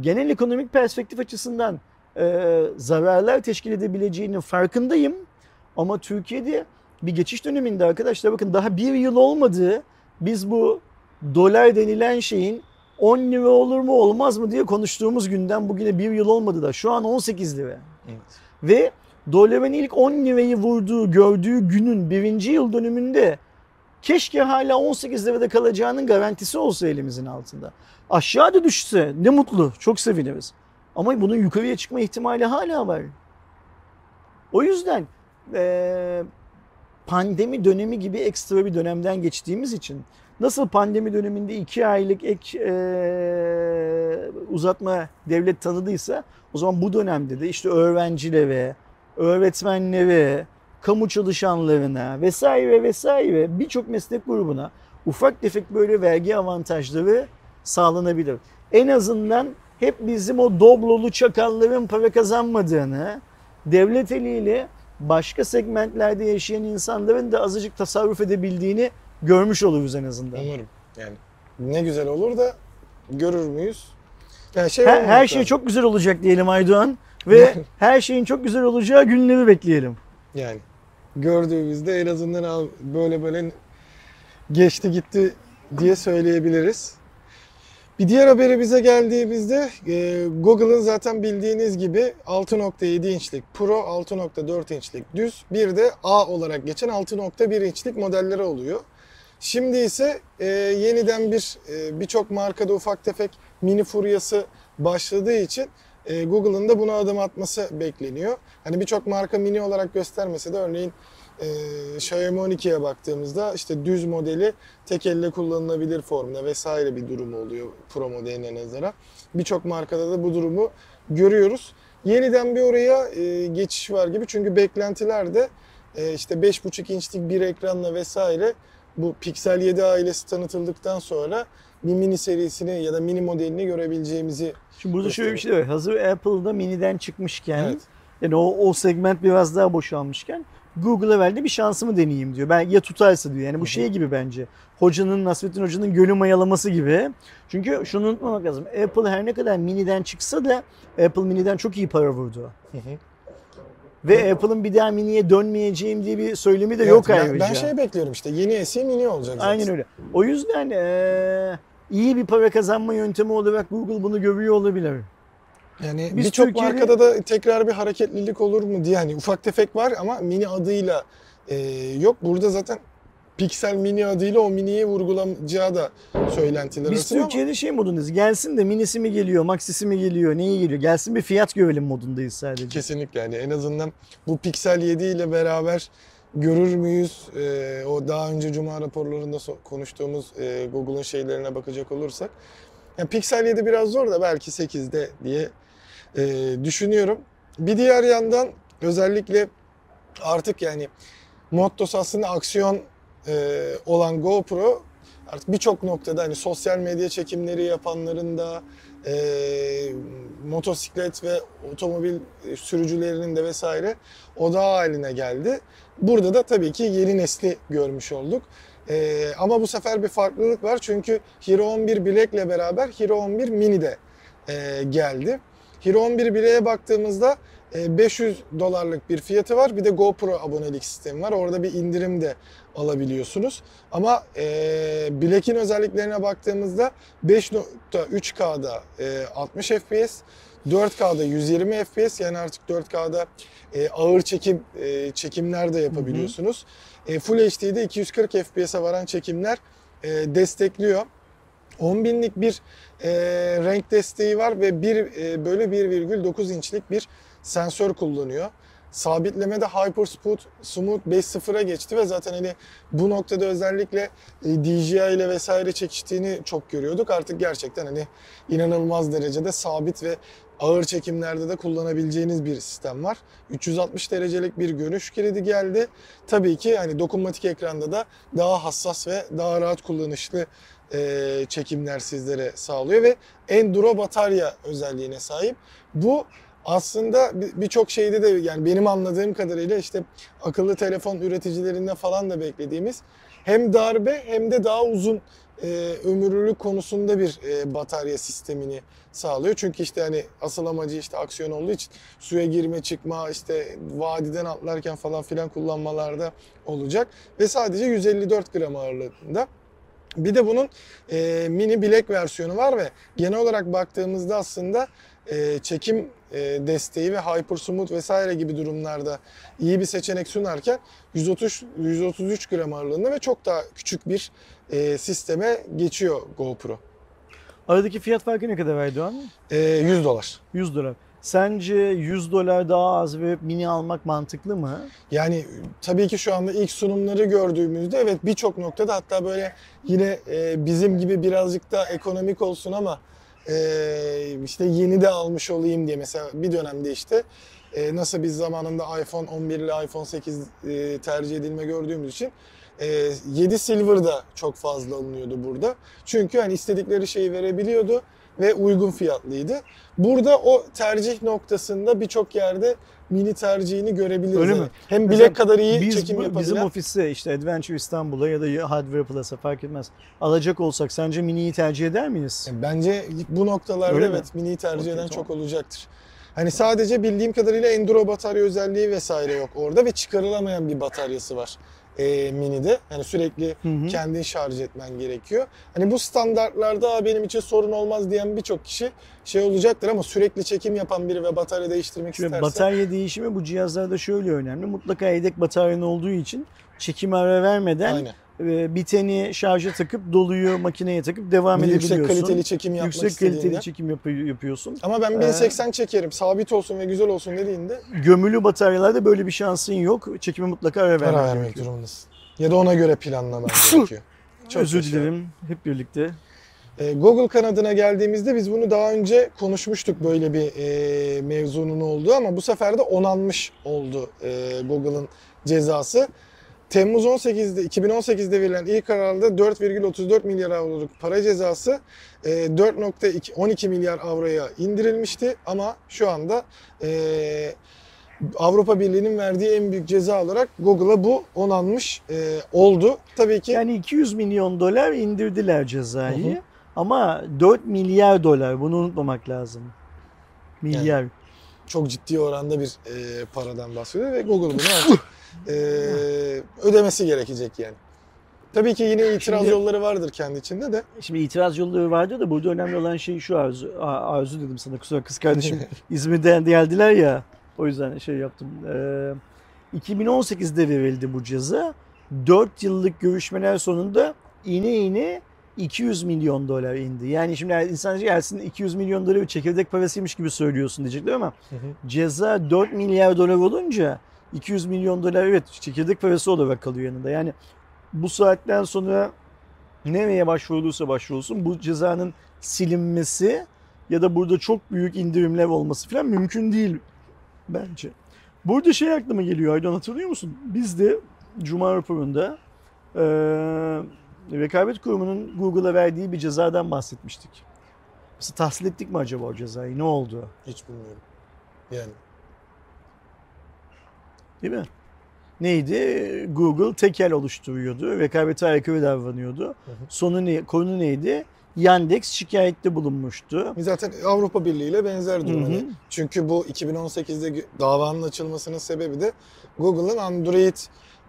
genel ekonomik perspektif açısından e, zararlar teşkil edebileceğinin farkındayım. Ama Türkiye'de bir geçiş döneminde arkadaşlar bakın daha bir yıl olmadı. Biz bu dolar denilen şeyin 10 lira olur mu olmaz mı diye konuştuğumuz günden bugüne bir yıl olmadı da şu an 18 lira. Evet. Ve doların ilk 10 lirayı vurduğu, gördüğü günün birinci yıl dönümünde keşke hala 18 lirada kalacağının garantisi olsa elimizin altında. Aşağı da düşse ne mutlu, çok seviniriz. Ama bunun yukarıya çıkma ihtimali hala var. O yüzden eee, pandemi dönemi gibi ekstra bir dönemden geçtiğimiz için nasıl pandemi döneminde iki aylık ek eee, uzatma devlet tanıdıysa o zaman bu dönemde de işte öğrencilere, öğretmenlere, kamu çalışanlarına vesaire vesaire birçok meslek grubuna ufak tefek böyle vergi avantajları sağlanabilir. En azından hep bizim o doblolu çakalların para kazanmadığını, devlet eliyle başka segmentlerde yaşayan insanların da azıcık tasarruf edebildiğini görmüş oluruz en azından. Umarım. Yani ne güzel olur da görür müyüz? Yani şey Her, her şey çok güzel olacak diyelim Aydoğan ve (laughs) her şeyin çok güzel olacağı günleri bekleyelim. Yani gördüğümüzde en azından böyle böyle geçti gitti diye söyleyebiliriz. Bir diğer haberi bize geldiğimizde e, Google'ın zaten bildiğiniz gibi 6.7 inçlik Pro, 6.4 inçlik düz, bir de A olarak geçen 6.1 inçlik modelleri oluyor. Şimdi ise e, yeniden bir e, birçok markada ufak tefek mini furyası başladığı için e, Google'ın da buna adım atması bekleniyor. Hani birçok marka mini olarak göstermese de örneğin e, Xiaomi 12'ye baktığımızda işte düz modeli tek elle kullanılabilir formda vesaire bir durumu oluyor Pro modeline nazaran. Birçok markada da bu durumu görüyoruz. Yeniden bir oraya e, geçiş var gibi çünkü beklentiler de e, işte 5.5 inçlik bir ekranla vesaire bu Pixel 7 ailesi tanıtıldıktan sonra bir mini serisini ya da mini modelini görebileceğimizi Şimdi burada şöyle bir şey var. Hazır Apple'da miniden çıkmışken Evet. yani o, o segment biraz daha boşalmışken Google'a verdi bir şansımı deneyeyim diyor. Ben ya tutarsa diyor. Yani bu şey gibi bence. Hocanın Nasrettin Hoca'nın gölü mayalaması gibi. Çünkü şunu unutmamak lazım. Apple her ne kadar miniden çıksa da Apple miniden çok iyi para vurdu. Ve Apple'ın bir daha miniye dönmeyeceğim diye bir söylemi de yok ayrıca. ben şey bekliyorum işte yeni SE mini olacak zaten. Aynen öyle. O yüzden eee, iyi bir para kazanma yöntemi olarak Google bunu görüyor olabilir. Yani birçok Türkiye'de- markada da tekrar bir hareketlilik olur mu diye hani ufak tefek var ama mini adıyla e, yok. Burada zaten Pixel mini adıyla o miniyi vurgulanacağı da söylentiler Biz arasında ama Türkiye'de şey modundayız. Gelsin de minisi mi geliyor, maxisi mi geliyor, neyi geliyor? Gelsin bir fiyat görelim modundayız sadece. kesinlikle yani en azından bu Pixel 7 ile beraber görür müyüz? E, o daha önce Cuma raporlarında so- konuştuğumuz e, Google'ın şeylerine bakacak olursak. Yani Pixel 7 biraz zor da belki 8'de diye e, düşünüyorum. Bir diğer yandan özellikle artık yani Mottos aslında aksiyon e, olan GoPro artık birçok noktada hani sosyal medya çekimleri yapanların da e, motosiklet ve otomobil sürücülerinin de vesaire odağı haline geldi. Burada da tabii ki yeni nesli görmüş olduk. E, ama bu sefer bir farklılık var çünkü Hero 11 Black'le beraber Hero 11 Mini de e, geldi. Hero 11 Black'e baktığımızda e, 500 dolarlık bir fiyatı var. Bir de GoPro abonelik sistemi var. Orada bir indirim de alabiliyorsunuz. Ama e, Black'in özelliklerine baktığımızda 5.3K'da e, 60 FPS, 4K'da 120 FPS yani artık 4K'da e, ağır çekim e, çekimler de yapabiliyorsunuz. E, Full HD'de 240 FPS'e varan çekimler e, destekliyor. 10 binlik bir e, renk desteği var ve bir e, bölü 1,9 inçlik bir sensör kullanıyor. Sabitlemede Hyper Smooth, Smooth 5.0'a geçti ve zaten hani bu noktada özellikle e, DJI ile vesaire çekiştiğini çok görüyorduk. Artık gerçekten hani inanılmaz derecede sabit ve ağır çekimlerde de kullanabileceğiniz bir sistem var. 360 derecelik bir görüş kilidi geldi. Tabii ki hani dokunmatik ekranda da daha hassas ve daha rahat kullanışlı e, çekimler sizlere sağlıyor ve enduro batarya özelliğine sahip. Bu aslında bir- birçok şeyde de yani benim anladığım kadarıyla işte akıllı telefon üreticilerinde falan da beklediğimiz hem darbe hem de daha uzun e, ömürlülük konusunda bir e, batarya sistemini sağlıyor. Çünkü işte hani asıl amacı işte aksiyon olduğu için suya girme çıkma işte vadiden atlarken falan filan kullanmalarda olacak ve sadece 154 gram ağırlığında. Bir de bunun e, mini bilek versiyonu var ve genel olarak baktığımızda aslında e, çekim e, desteği ve Hypersmooth vesaire gibi durumlarda iyi bir seçenek sunarken 130 133 gram ağırlığında ve çok daha küçük bir e, sisteme geçiyor GoPro. Aradaki fiyat farkı ne kadar Erdoğan? E, 100 dolar. 100 dolar. Sence 100 dolar daha az ve mini almak mantıklı mı? Yani tabii ki şu anda ilk sunumları gördüğümüzde evet birçok noktada hatta böyle yine e, bizim gibi birazcık da ekonomik olsun ama e, işte yeni de almış olayım diye mesela bir dönemde işte e, nasıl biz zamanında iPhone 11 ile iPhone 8 e, tercih edilme gördüğümüz için e, 7 Silver da çok fazla alınıyordu burada. Çünkü hani istedikleri şeyi verebiliyordu ve uygun fiyatlıydı. Burada o tercih noktasında birçok yerde mini tercihini görebiliriz. Öyle mi? Hem Mesela bilek kadar iyi Biz çekim yapabilen. bizim ofiste işte Adventure İstanbul'a ya da Hardware Plus'a fark etmez. Alacak olsak sence miniyi tercih eder miyiz? Bence bu noktalarda Öyle mi? evet miniyi tercih Okey, eden tamam. çok olacaktır. Hani sadece bildiğim kadarıyla enduro batarya özelliği vesaire yok orada ve çıkarılamayan bir bataryası var e, minide. Yani sürekli Hı hı. kendin şarj etmen gerekiyor. Hani bu standartlarda "Aa, benim için sorun olmaz diyen birçok kişi şey olacaktır ama sürekli çekim yapan biri ve batarya değiştirmek Şimdi isterse batarya değişimi bu cihazlarda şöyle önemli. Mutlaka yedek bataryan olduğu için çekim ara vermeden aynen. E, biteni şarja takıp doluyu makineye takıp devam Bir edebiliyorsun. yüksek kaliteli çekim yapmak Yüksek kaliteli çekim yap- yapıyorsun. Ama ben 1080 çekerim, sabit olsun ve güzel olsun dediğinde Gömülü bataryalarda böyle bir şansın yok. Çekime mutlaka ara vermek para vermek gerekiyor. durumundasın. Ya da ona göre planlaman gerekiyor. Çok Özür dilerim hep birlikte. E, Google kanadına geldiğimizde biz bunu daha önce konuşmuştuk böyle bir e, mevzunun olduğu ama bu sefer de onanmış oldu e, Google'ın cezası. Temmuz 18'de 2018'de verilen ilk kararda 4,34 milyar avroluk para cezası e, 4,12 milyar avroya indirilmişti ama şu anda e, Avrupa Birliği'nin verdiği en büyük ceza olarak Google'a bu onanmış e, oldu. Tabii ki Yani 200 milyon dolar indirdiler cezayı. Hı hı. Ama 4 milyar dolar bunu unutmamak lazım. Milyar. çok ciddi oranda bir e, paradan bahsediyor ve Google bunu artık (laughs) e, ödemesi gerekecek yani. Tabii ki yine itiraz Şimdi- yolları vardır kendi içinde de. Şimdi itiraz yolları vardı da burada önemli olan şey şu Arzu. Arzu dedim sana kusura kız kardeşim (laughs) İzmir'den geldiler ya. O yüzden şey yaptım. Ee, 2018'de verildi bu ceza. 4 yıllık görüşmeler sonunda iğne iğne 200 milyon dolar indi. Yani şimdi insan gelsin 200 milyon dolar bir çekirdek parasıymış gibi söylüyorsun diyecekler ama ceza 4 milyar dolar olunca 200 milyon dolar evet çekirdek parası olarak kalıyor yanında. Yani bu saatten sonra nereye başvurulursa başvurulsun bu cezanın silinmesi ya da burada çok büyük indirimler olması falan mümkün değil bence. Burada şey aklıma geliyor Aydan hatırlıyor musun? Biz de Cuma raporunda eee rekabet kurumunun Google'a verdiği bir cezadan bahsetmiştik. Mesela tahsil ettik mi acaba o cezayı? Ne oldu? Hiç bilmiyorum. Yani Değil mi? Neydi? Google tekel oluşturuyordu. Rekabete aykırı davranıyordu. hı. Sonu ne, konu neydi? Yandex şikayette bulunmuştu. zaten Avrupa Birliği ile benzer durum. Hı hı. Hani çünkü bu 2018'de gö- davanın açılmasının sebebi de Google'ın Android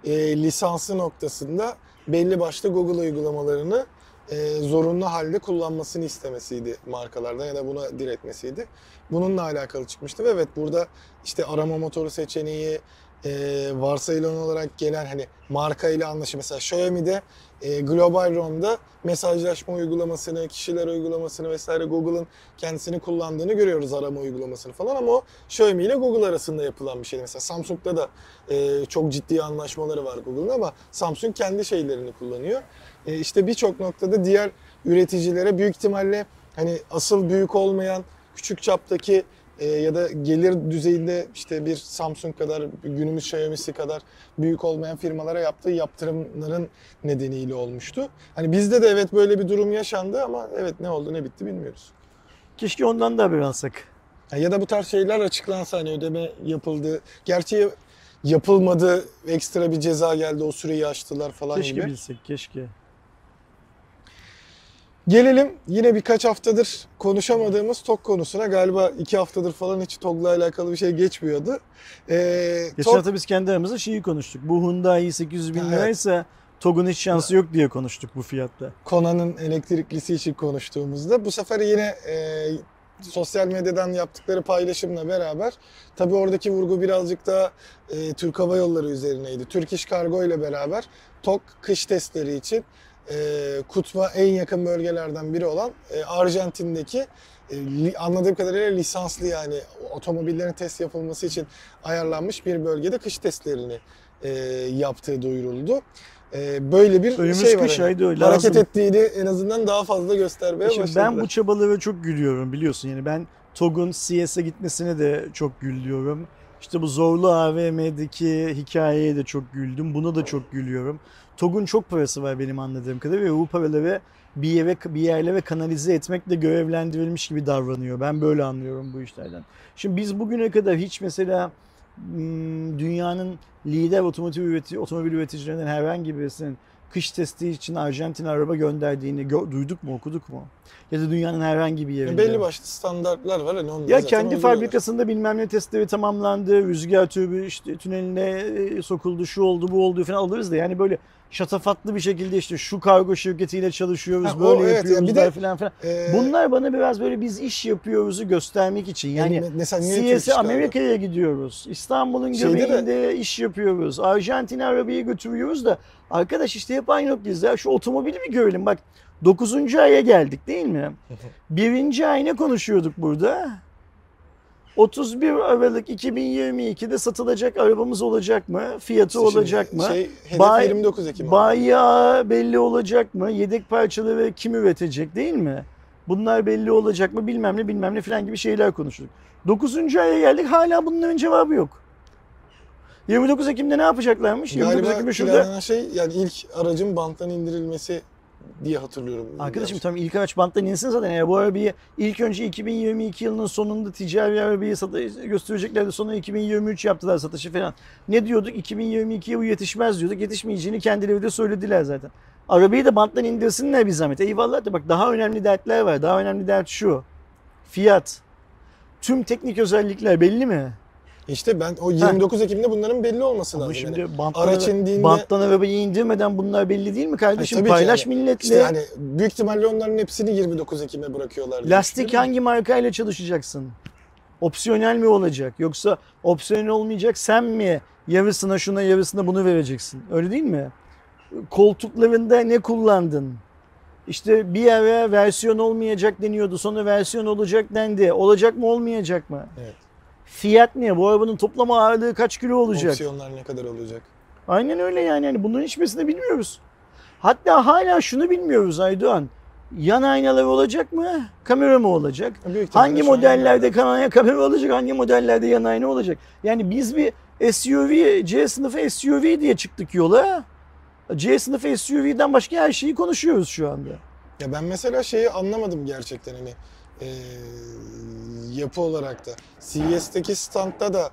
e, lisansı noktasında belli başlı Google uygulamalarını e, zorunlu halde kullanmasını istemesiydi markalardan ya da buna diretmesiydi. Bununla alakalı çıkmıştı ve evet burada işte arama motoru seçeneği e, varsayılan olarak gelen hani marka ile anlaşım mesela Xiaomi'de e, Global ROM'da mesajlaşma uygulamasını, kişiler uygulamasını vesaire Google'ın kendisini kullandığını görüyoruz arama uygulamasını falan ama o Xiaomi ile Google arasında yapılan bir şey. Mesela Samsung'da da e, çok ciddi anlaşmaları var Google'ın ama Samsung kendi şeylerini kullanıyor. E, işte birçok noktada diğer üreticilere büyük ihtimalle hani asıl büyük olmayan küçük çaptaki e, ya da gelir düzeyinde işte bir Samsung kadar günümüz Xiaomi'si kadar büyük olmayan firmalara yaptığı yaptırımların nedeniyle olmuştu. Hani bizde de evet böyle bir durum yaşandı ama evet ne oldu ne bitti bilmiyoruz. Keşke ondan da haber alsak. Ya da bu tarz şeyler açıklansa hani ödeme yapıldı. Gerçi yapılmadı ekstra bir ceza geldi o süreyi aştılar falan Keşke gibi. bilsek, keşke. Gelelim yine birkaç haftadır konuşamadığımız TOG konusuna. Galiba iki haftadır falan hiç TOG'la alakalı bir şey geçmiyordu. Ee, Geçen TOG- hafta biz kendi aramızda şeyi konuştuk. Bu Hyundai 800 bin Evet. liraysa TOG'un hiç şansı yok diye konuştuk bu fiyatta. Kona'nın elektriklisi için konuştuğumuzda bu sefer yine e, sosyal medyadan yaptıkları paylaşımla beraber tabii oradaki vurgu birazcık daha e, Türk Hava Yolları üzerineydi. Türk İş Kargo ile beraber TOK kış testleri için e, kutba en yakın bölgelerden biri olan e, Arjantin'deki e, anladığım kadarıyla lisanslı yani otomobillerin test yapılması için ayarlanmış bir bölgede kış testlerini e, yaptığı duyuruldu. E, böyle bir Önümüz şey var. kış aydı öyle Hareket lazım. ettiğini en azından daha fazla göstermeye Şimdi başladılar. ben bu çabalara çok gülüyorum biliyorsun. Yani ben TOG'un CS'e gitmesine de çok gülüyorum. İşte bu zorlu AVM'deki hikayeye de çok güldüm. Buna da çok gülüyorum. TOG'un çok parası var benim anladığım kadarıyla ve bu paraları bir yere bir yerlere kanalize etmekle görevlendirilmiş gibi davranıyor. Ben böyle anlıyorum bu işlerden. Şimdi biz bugüne kadar hiç mesela hmm, dünyanın lider otomotiv üretici, otomobil üreticilerinden herhangi birisinin kış testi için Arjantin araba gönderdiğini gö- duyduk mu, okuduk mu? Ya da dünyanın herhangi bir yerinde. belli başlı standartlar var hani onları Ya kendi fabrikasında bilmem ne testleri tamamlandı, rüzgar tübü işte tüneline e, sokuldu, şu oldu, bu oldu falan alırız da yani böyle şatafatlı bir şekilde işte şu kargo şirketiyle çalışıyoruz, Ha, o böyle evet, yapıyoruz ya bir de- falan filan. Ee, Bunlar bana biraz böyle biz iş yapıyoruzu göstermek için. Yani mesela CS'e Kargo? Amerika'ya gidiyoruz. İstanbul'un Şeyde de- göbeğinde iş yapıyoruz. Arjantin'e arabayı götürüyoruz da arkadaş işte hep aynı noktayız ya. Şu otomobili bir görelim. Bak 9. aya geldik değil mi? (laughs) Birinci ay ne konuşuyorduk burada? 31 Aralık 2022'de satılacak arabamız olacak mı? Fiyatı Şimdi olacak mı? Şey, hedef Bay- 29 Ekim. Bayağı belli olacak mı? Yedek parçaları kim üretecek değil mi? Bunlar belli olacak mı bilmem ne bilmem ne falan gibi şeyler konuştuk. 9. aya geldik hala bunların cevabı yok. 29 Ekim'de ne yapacaklarmış? 29 Galiba Ekim'de şurada şey yani ilk aracın banttan indirilmesi diye hatırlıyorum. Arkadaşım tamam ilk araç banttan insin zaten. Ya bu arabayı ilk önce 2022 yılının sonunda ticari arabayı göstereceklerdi. Sonra 2023 yaptılar satışı falan. Ne diyorduk? 2022'ye bu yetişmez diyorduk. Yetişmeyeceğini kendileri de söylediler zaten. Arabayı da banttan indirsinler bir zahmet. Eyvallah da bak daha önemli dertler var. Daha önemli dert şu. Fiyat. tüm teknik özellikler belli mi? İşte ben o 29 Ekim'de bunların belli olması Ama lazım. şimdi Yani banttan, araç indiğinde banttan arabayı indirmeden bunlar belli değil mi kardeşim? ki Paylaş yani. milletle. işte hani büyük ihtimalle onların hepsini 29 Ekim'e bırakıyorlar. Lastik hangi markayla çalışacaksın? Opsiyonel mi olacak? Yoksa opsiyonel olmayacak sen mi yarısına şuna yarısına bunu vereceksin? Öyle değil mi? Koltuklarında ne kullandın? İşte bir ara versiyon olmayacak deniyordu. Sonra versiyon olacak dendi. Olacak mı olmayacak mı? Evet. Fiyat ne? Bu arabanın toplam ağırlığı kaç kilo olacak? Opsiyonlar ne kadar olacak? Aynen öyle yani. yani bunların hiçbirisini bilmiyoruz. Hatta hala şunu bilmiyoruz Aydoğan. Yan aynaları olacak mı? Kamera mı olacak? Büyük Hangi modellerde kamera, kamera olacak? Hangi modellerde yan ayna olacak? Yani biz bir SUV, C sınıfı SUV diye çıktık yola. C sınıfı SUV'den başka her şeyi konuşuyoruz şu anda. Ya ben mesela şeyi anlamadım gerçekten hani eee, yapı olarak da. CES'teki standta da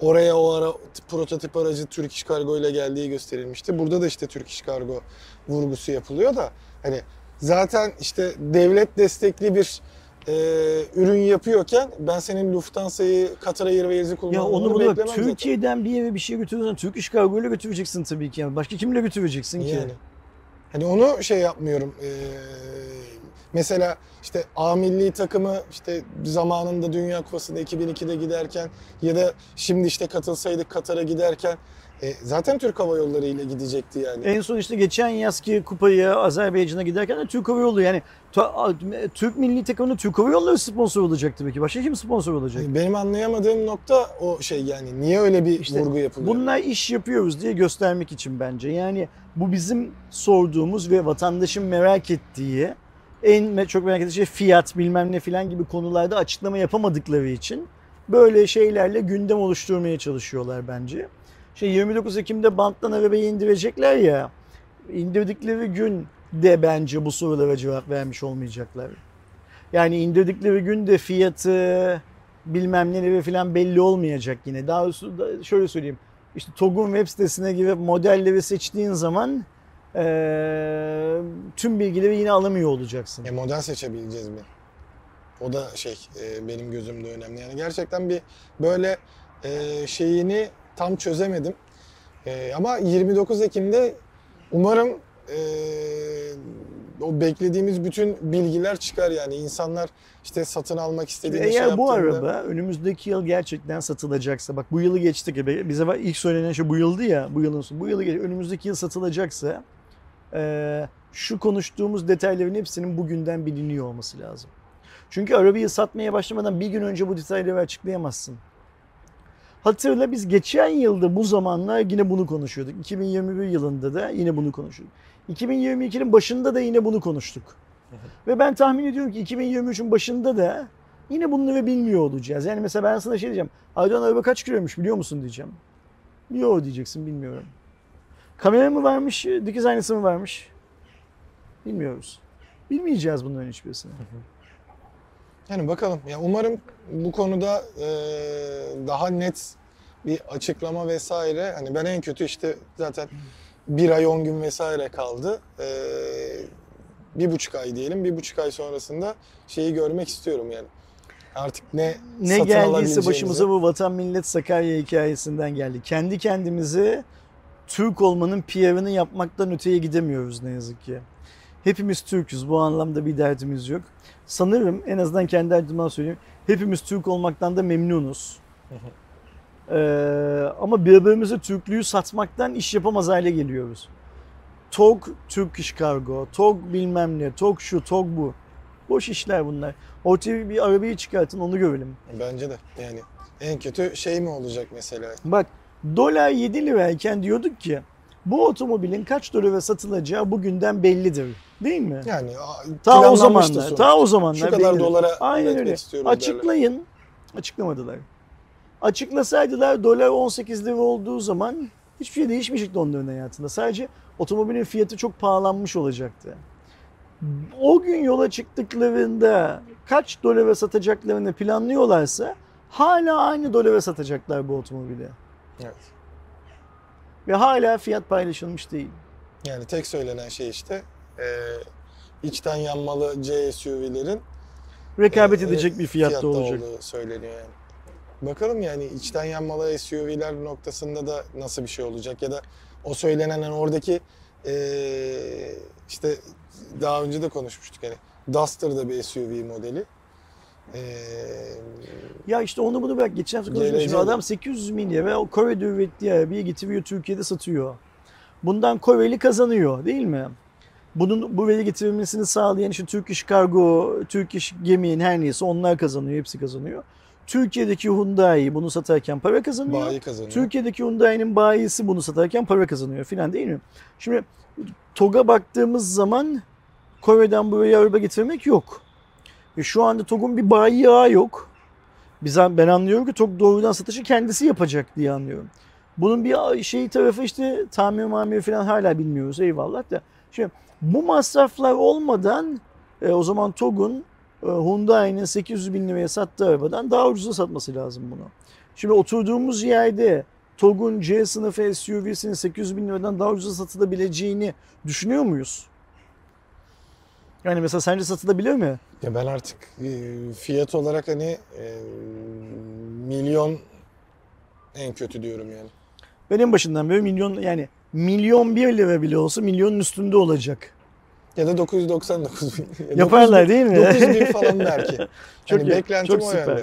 oraya o ara prototip aracı Türk İş Kargo ile geldiği gösterilmişti. Burada da işte Türk İş Kargo vurgusu yapılıyor da hani zaten işte devlet destekli bir eee, ürün yapıyorken ben senin Lufthansa'yı, Katar Airways'i Ya kullanmanı onu bunu beklemem bak, zaten. Türkiye'den bir yere bir şey götürürsen Türk İş Kargo ile götüreceksin tabii ki. Yani. Başka kimle götüreceksin ki? Yani. Hani onu şey yapmıyorum. Ee, mesela işte A milli takımı işte zamanında Dünya Kupası'nda 2002'de giderken ya da şimdi işte katılsaydık Katar'a giderken e, zaten Türk Hava Yolları ile gidecekti yani. En son işte geçen yazki kupayı Azerbaycan'a giderken de Türk Hava Yolları yani Türk milli takımının Türk Hava Yolları sponsor olacak tabii ki. Başka kim sponsor olacak? Yani benim anlayamadığım nokta o şey yani niye öyle bir İşte vurgu yapılıyor? Bunlar iş yapıyoruz diye göstermek için bence. Yani bu bizim sorduğumuz ve vatandaşın merak ettiği en çok merak ettiği şey fiyat bilmem ne filan gibi konularda açıklama yapamadıkları için böyle şeylerle gündem oluşturmaya çalışıyorlar bence. Şey 29 Ekim'de banttan arabayı indirecekler ya. indirdikleri gün de bence bu sorulara cevap vermiş olmayacaklar. Yani indirdikleri gün de fiyatı bilmem neleri falan belli olmayacak yine. Daha şöyle söyleyeyim. İşte TOG'un web sitesine girip modelleri seçtiğin zaman eee, tüm bilgileri yine alamıyor olacaksın. E, model seçebileceğiz mi? O da şey e, benim gözümde önemli. Yani gerçekten bir böyle e, şeyini tam çözemedim. E, ama 29 Ekim'de umarım e, o beklediğimiz bütün bilgiler çıkar yani insanlar işte satın almak istediğinde Eğer şey bu araba önümüzdeki yıl gerçekten satılacaksa, bak bu yılı geçtik bize ilk söylenen şey bu yıldı ya, bu yılın. Bu yılı geç- önümüzdeki yıl satılacaksa eee, şu konuştuğumuz detayların hepsinin bugünden biliniyor olması lazım. Çünkü arabayı satmaya başlamadan bir gün önce bu detayları açıklayamazsın. Hatırla biz geçen yılda bu zamanlar yine bunu konuşuyorduk. 2021 yılında da yine bunu konuşuyorduk. 2022'nin başında da yine bunu konuştuk. Ve ben tahmin ediyorum ki 2023'ün başında da yine bunları bilmiyor olacağız. Yani mesela ben sana şey diyeceğim. Aydoğan araba kaç kiloymuş biliyor musun diyeceğim. Yok diyeceksin bilmiyorum. Kamera mı varmış, dikiz aynası mı varmış? Bilmiyoruz. Bilmeyeceğiz bunların hiçbirisini. Yani bakalım. Ya umarım bu konuda e, daha net bir açıklama vesaire. Hani ben en kötü işte zaten bir ay on gün vesaire kaldı. E, bir buçuk ay diyelim. Bir buçuk ay sonrasında şeyi görmek istiyorum yani. Artık ne Ne geldiyse başımıza bu vatan millet Sakarya hikayesinden geldi. Kendi kendimizi Türk olmanın PR'ını yapmaktan öteye gidemiyoruz ne yazık ki. Hepimiz Türk'üz. Bu anlamda bir derdimiz yok. Sanırım en azından kendi adımdan söyleyeyim. Hepimiz Türk olmaktan da memnunuz. Ee, ama birbirimize Türklüğü satmaktan iş yapamaz hale geliyoruz. TOG Türk İş Kargo, TOG bilmem ne, TOG şu, TOG bu. Boş işler bunlar. Ortaya bir arabayı çıkartın onu görelim. Bence de yani en kötü şey mi olacak mesela? Bak dolar 7 lirayken diyorduk ki bu otomobilin kaç dolara satılacağı bugünden bellidir. Değil mi? Yani Ta o zamanlar, sonuçta. ta o zamanlar Şu kadar bellidir. dolara Aynen öyle. istiyoruz derler. Açıklayın. Açıklamadılar. Açıklasaydılar dolar 18 lira olduğu zaman hiçbir şey değişmeyecekti onların hayatında. Sadece otomobilin fiyatı çok pahalanmış olacaktı. O gün yola çıktıklarında kaç dolara satacaklarını planlıyorlarsa hala aynı dolara satacaklar bu otomobili. Evet. Ve hala fiyat paylaşılmış değil. Yani tek söylenen şey işte e, içten yanmalı C SUV'lerin rekabet e, edecek bir fiyatta, fiyatta olacak. olduğu söyleniyor yani. Bakalım yani içten yanmalı SUV'ler noktasında da nasıl bir şey olacak ya da o söylenen hani oradaki eee, işte daha önce de konuşmuştuk hani Duster da bir SUV modeli. Eee, Ya işte onu bunu bırak. Geçen hafta. Şimdi Geleceğe adam 800 milya ve o Kore'de ürettiği arabayı getiriyor Türkiye'de satıyor. Bundan Koreli kazanıyor değil mi? Bunun bu veri getirilmesini sağlayan işte Türk İş Kargo, Türk İş Gemi'nin her neyse onlar kazanıyor. Hepsi kazanıyor. Türkiye'deki Hyundai bunu satarken para kazanıyor. bayi kazanıyor. Türkiye'deki Hyundai'nin bayisi bunu satarken para kazanıyor filan değil mi? Şimdi TOG'a baktığımız zaman Kore'den buraya araba getirmek yok. Ve şu anda TOG'un bir bayi yağı yok. Biz, ben anlıyorum ki TOG doğrudan satışı kendisi yapacak diye anlıyorum. Bunun bir şey tarafı işte tamir mamir falan hala bilmiyoruz eyvallah da. Şimdi bu masraflar olmadan e, o zaman TOG'un e, Hyundai'nin 800 bin liraya sattığı arabadan daha ucuza satması lazım bunu. Şimdi oturduğumuz yerde TOG'un C sınıfı SUV'sinin 800 bin liradan daha ucuza satılabileceğini düşünüyor muyuz? Yani mesela sence satılabilir mi? Ya ben artık e, fiyat olarak hani e, milyon en kötü diyorum yani. Benim başından beri milyon yani milyon bir lira bile olsa milyonun üstünde olacak. Ya da 999 bin. Ya Yaparlar değil mi? 9 bin (laughs) falan belki. Çok hani iyi, beklentim çok o süper. yönde.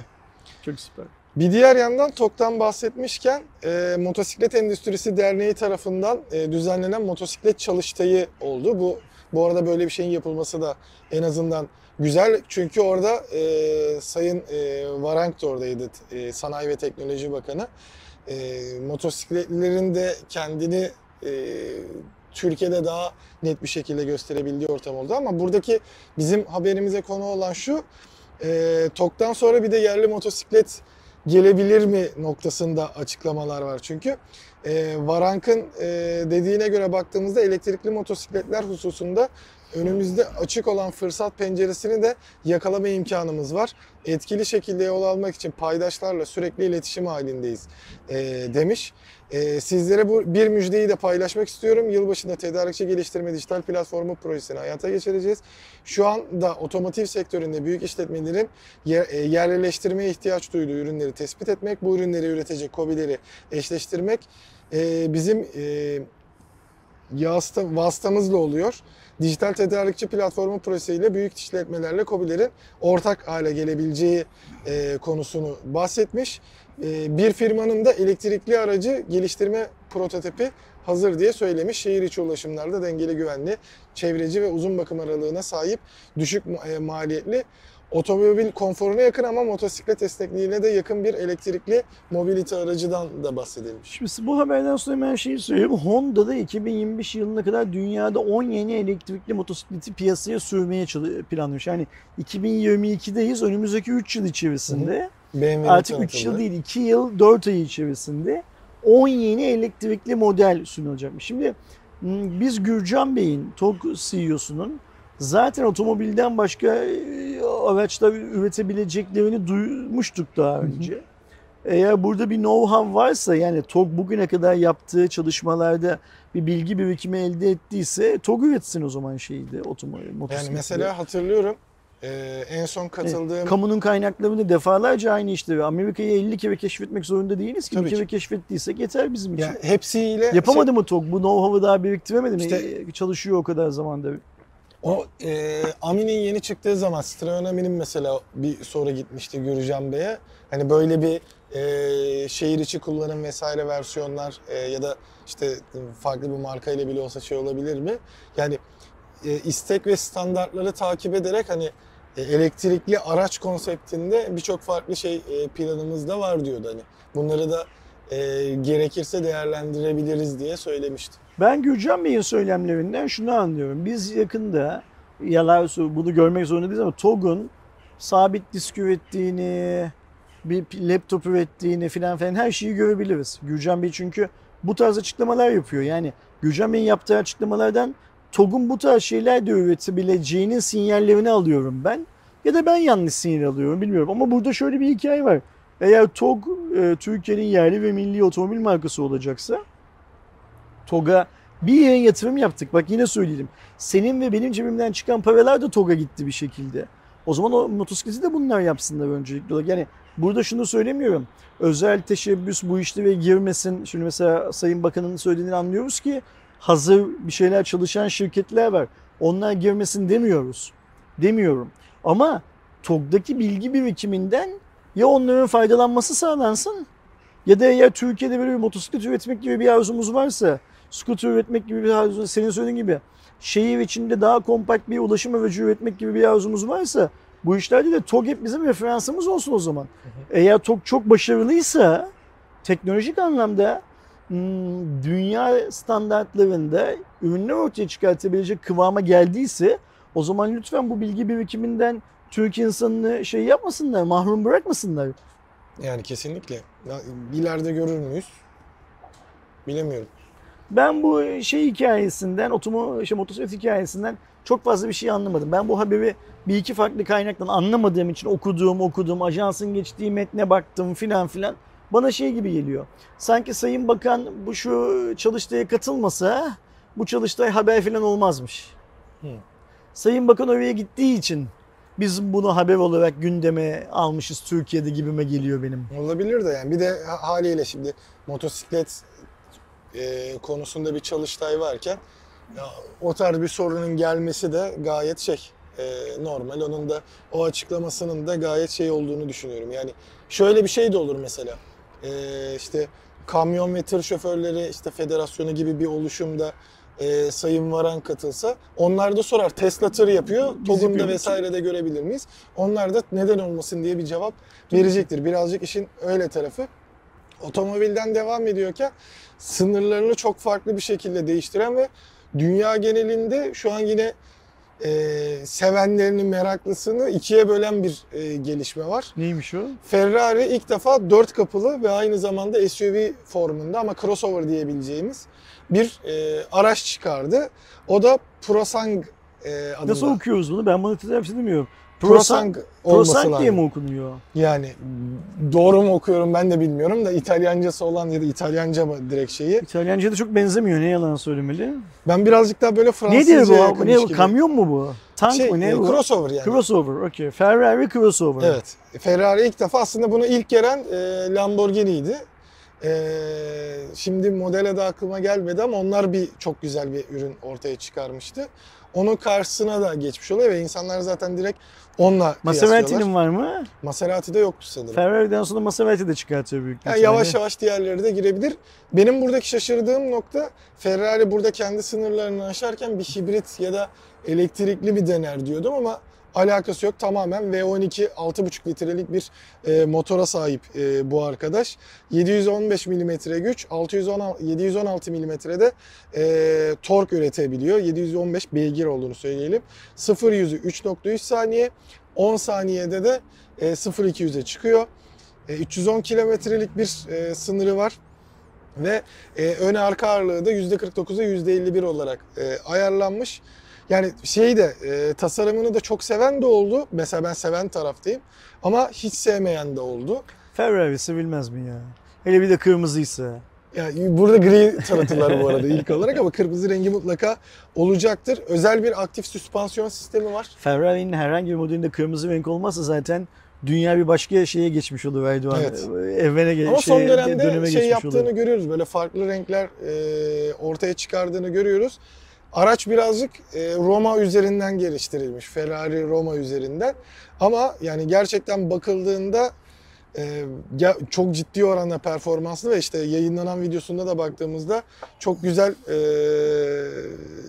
Çok süper. Bir diğer yandan TOK'tan bahsetmişken e, Motosiklet Endüstrisi Derneği tarafından e, düzenlenen motosiklet çalıştayı oldu. Bu bu arada böyle bir şeyin yapılması da en azından güzel. Çünkü orada e, Sayın e, Varank da oradaydı, e, Sanayi ve Teknoloji Bakanı. E, motosikletlilerin de kendini e, Türkiye'de daha net bir şekilde gösterebildiği ortam oldu. Ama buradaki bizim haberimize konu olan şu, e, TOK'tan sonra bir de yerli motosiklet gelebilir mi noktasında açıklamalar var çünkü. E, Varank'ın e, dediğine göre baktığımızda elektrikli motosikletler hususunda önümüzde açık olan fırsat penceresini de yakalama imkanımız var. Etkili şekilde yol almak için paydaşlarla sürekli iletişim halindeyiz e, demiş. E, sizlere bu bir müjdeyi de paylaşmak istiyorum. Yılbaşında tedarikçi geliştirme dijital platformu projesini hayata geçireceğiz. Şu anda otomotiv sektöründe büyük işletmelerin yer- e, yerleştirmeye ihtiyaç duyduğu ürünleri tespit etmek, bu ürünleri üretecek kobileri eşleştirmek e, bizim e, vasıtamızla oluyor. Dijital tedarikçi platformu projesiyle büyük işletmelerle kobilerin ortak hale gelebileceği e, konusunu bahsetmiş. E, bir firmanın da elektrikli aracı geliştirme prototipi hazır diye söylemiş. Şehir içi ulaşımlarda dengeli güvenli, çevreci ve uzun bakım aralığına sahip düşük e, maliyetli otomobil konforuna yakın ama motosiklet esnekliğine de yakın bir elektrikli mobility aracıdan da bahsedilmiş. Şimdi bu haberden sonra hemen şeyi söyleyeyim. Honda da 2025 yılına kadar dünyada 10 yeni elektrikli motosikleti piyasaya sürmeye planlıyor. Yani 2022'deyiz. Önümüzdeki 3 yıl içerisinde BMW'nin artık 3 tanıtıldı. yıl değil 2 yıl 4 ay içerisinde 10 yeni elektrikli model sunulacakmış. Şimdi biz Gürcan Bey'in TOG CEO'sunun zaten otomobilden başka e, araçlar üretebileceklerini duymuştuk daha önce. Eğer burada bir know-how varsa yani TOG bugüne kadar yaptığı çalışmalarda bir bilgi birikimi elde ettiyse TOG üretsin o zaman şeydi otomobil Yani mesela hatırlıyorum e, en son katıldığım Kamunun kaynaklarını defalarca aynı işte. Amerika'yı 50 kere keşfetmek zorunda değiliz ki. Tabii bir kere ki. keşfettiysek yeter bizim için. ya hepsiyle Yapamadı mı TOG? Bu know-how'ı daha biriktiremedi mi? İşte- Ee, Çalışıyor o kadar zamanda. O e, Amin'in yeni çıktığı zaman Citroen Amin'in mesela bir soru gitmişti Gürcan Bey'e. Hani böyle bir e, şehir içi kullanım vesaire versiyonlar e, ya da işte farklı bir marka ile bile olsa şey olabilir mi? Yani e, istek ve standartları takip ederek hani e, elektrikli araç konseptinde birçok farklı şey e, planımız da var diyordu hani. Bunları da e, gerekirse değerlendirebiliriz diye söylemişti. Ben Gürcan Bey'in söylemlerinden şunu anlıyorum. Biz yakında yalan bunu görmek zorunda değiliz ama TOG'un sabit disk ürettiğini, bir laptop ürettiğini filan filan her şeyi görebiliriz. Gürcan Bey çünkü bu tarz açıklamalar yapıyor. Yani Gürcan Bey'in yaptığı açıklamalardan TOG'un bu tarz şeyler de üretebileceğinin sinyallerini alıyorum ben. Ya da ben yanlış sinyal alıyorum bilmiyorum. Ama burada şöyle bir hikaye var. Eğer TOG e, Türkiye'nin yerli ve milli otomobil markası olacaksa TOG'a bir yere yatırım yaptık. Bak yine söyleyelim. Senin ve benim cebimden çıkan paralar da TOG'a gitti bir şekilde. O zaman o motosikleti de bunlar yapsınlar öncelikli olarak. Yani burada şunu söylemiyorum. Özel teşebbüs bu işlere girmesin. Şimdi mesela Sayın Bakan'ın söylediğini anlıyoruz ki hazır bir şeyler çalışan şirketler var. Onlar girmesin demiyoruz. Demiyorum. Ama TOG'daki bilgi birikiminden ya onların faydalanması sağlansın ya da eğer Türkiye'de böyle bir motosiklet üretmek gibi bir arzumuz varsa, scooter üretmek gibi bir arzumuz, senin söylediğin gibi şehir içinde daha kompakt bir ulaşım aracı üretmek gibi bir arzumuz varsa bu işlerde de TOG hep bizim referansımız olsun o zaman. Eğer TOG çok başarılıysa teknolojik anlamda hmm, dünya standartlarında ürünler ortaya çıkartabilecek kıvama geldiyse o zaman lütfen bu bilgi birikiminden Türk insanını şey yapmasınlar, mahrum bırakmasınlar. Yani kesinlikle. İleride görür müyüz? Bilemiyorum. Ben bu şey hikayesinden, otomo, şey, motosiklet hikayesinden çok fazla bir şey anlamadım. Ben bu haberi bir iki farklı kaynaktan anlamadığım için okuduğum, okudum, ajansın geçtiği metne baktım filan filan. Bana şey gibi geliyor. Sanki Sayın Bakan bu şu çalıştaya katılmasa bu çalıştay haber filan olmazmış. Hı. Sayın Bakan oraya gittiği için biz bunu haber olarak gündeme almışız Türkiye'de gibime geliyor benim. Olabilir de yani bir de ha- haliyle şimdi motosiklet e, konusunda bir çalıştay varken ya, o tarz bir sorunun gelmesi de gayet şey e, normal. Onun da o açıklamasının da gayet şey olduğunu düşünüyorum. Yani şöyle bir şey de olur mesela. E, işte kamyon ve tır şoförleri işte federasyonu gibi bir oluşumda e, Sayın Varan katılsa onlar da sorar Tesla tır yapıyor. TOG'unda yapıyoruz. vesaire de görebilir miyiz? Onlar da neden olmasın diye bir cevap verecektir. Birazcık işin öyle tarafı. Otomobilden devam ediyorken sınırlarını çok farklı bir şekilde değiştiren ve dünya genelinde şu an yine e, sevenlerini, meraklısını ikiye bölen bir e, gelişme var. Neymiş o? Ferrari ilk defa dört kapılı ve aynı zamanda SUV formunda ama crossover diyebileceğimiz bir e, araç çıkardı. O da Prosang e, adında. Nasıl okuyoruz bunu? Ben bunu telaffuz edemiyorum. Prosang olması Prosang diye lazım. mi okunuyor? Yani doğru mu okuyorum ben de bilmiyorum da İtalyancası olan ya da İtalyanca mı direkt şeyi. İtalyanca'da çok benzemiyor. Ne yalan söylemeli? Ben birazcık daha böyle Fransızca diyor bu? Ne bu? gibi. Kamyon mu bu? Tank şey, mı? Ne e, bu? crossover yani. Crossover. Okey. Ferrari crossover. Evet. Ferrari ilk defa aslında bunu ilk gelen e, Lamborghini'ydi. E, şimdi modele de aklıma gelmedi ama onlar bir çok güzel bir ürün ortaya çıkarmıştı. Onun karşısına da geçmiş oluyor ve insanlar zaten direkt onunla Maserati'nin var mı? Maserati'de yoktu sanırım. Ferrari'den sonra Maserati de çıkartıyor büyük Yani yavaş yavaş diğerleri de girebilir. Benim buradaki şaşırdığım nokta Ferrari burada kendi sınırlarını aşarken bir hibrit ya da elektrikli bir dener diyordum ama alakası yok. Tamamen V12 6,5 litrelik bir e, motora sahip e, bu arkadaş. 715 mm güç, 616, 716 mm'de e, tork üretebiliyor. 715 beygir olduğunu söyleyelim. 0 yüzü 3.3 saniye, 10 saniyede de e, 0-200'e çıkıyor. E, 310 kilometrelik bir e, sınırı var. Ve e, ön arka ağırlığı da %49'a %51 olarak e, ayarlanmış. Yani şey de e, tasarımını da çok seven de oldu. Mesela ben seven taraftayım. Ama hiç sevmeyen de oldu. Ferrari sevilmez mi ya? Hele bir de kırmızıysa. Yani burada gri tanıtırlar bu arada ilk olarak ama kırmızı rengi mutlaka olacaktır. Özel bir aktif süspansiyon sistemi var. Ferrari'nin herhangi bir modelinde kırmızı renk olmazsa zaten dünya bir başka şeye geçmiş olur Erdoğan. Evet. Evvene ge- Ama son dönemde şey yaptığını olur. görüyoruz. Böyle farklı renkler e, ortaya çıkardığını görüyoruz. Araç birazcık e, Roma üzerinden geliştirilmiş. Ferrari Roma üzerinden. Ama yani gerçekten bakıldığında e, çok ciddi oranda performanslı ve işte yayınlanan videosunda da baktığımızda çok güzel e,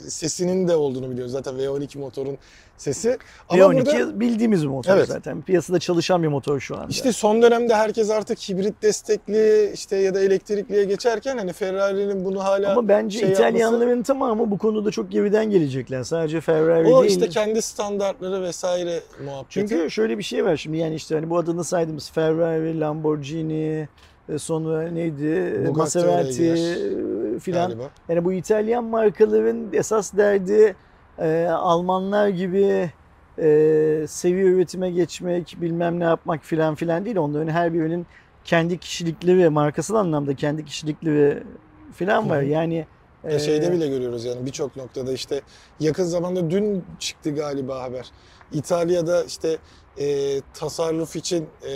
sesinin de olduğunu biliyoruz. Zaten V12 motorun sesi. Ama V12 burada bildiğimiz bir motor Evet. zaten. Piyasada çalışan bir motor şu anda. İşte son dönemde herkes artık hibrit destekli işte ya da elektrikliye geçerken hani Ferrari'nin bunu hala Ama bence şey İtalyanların tamamı bu konuda çok geriden gelecekler. Sadece Ferrari o değil. işte kendi standartları vesaire muhabbeti. Çünkü şöyle bir şey var şimdi yani işte hani bu adını saydığımız Ferrari, Lamborghini, e, sonra neydi? E, Bugatti Maserati e, filan. Yani bu İtalyan markaların esas derdi e, Almanlar gibi e, seviye üretime geçmek, bilmem ne yapmak filan filan değil. Onların her birinin kendi kişilikleri, markasal anlamda kendi kişilikleri filan var. Yani Ya şeyde bile görüyoruz yani birçok noktada işte yakın zamanda dün çıktı galiba haber. İtalya'da işte e, tasarruf için e,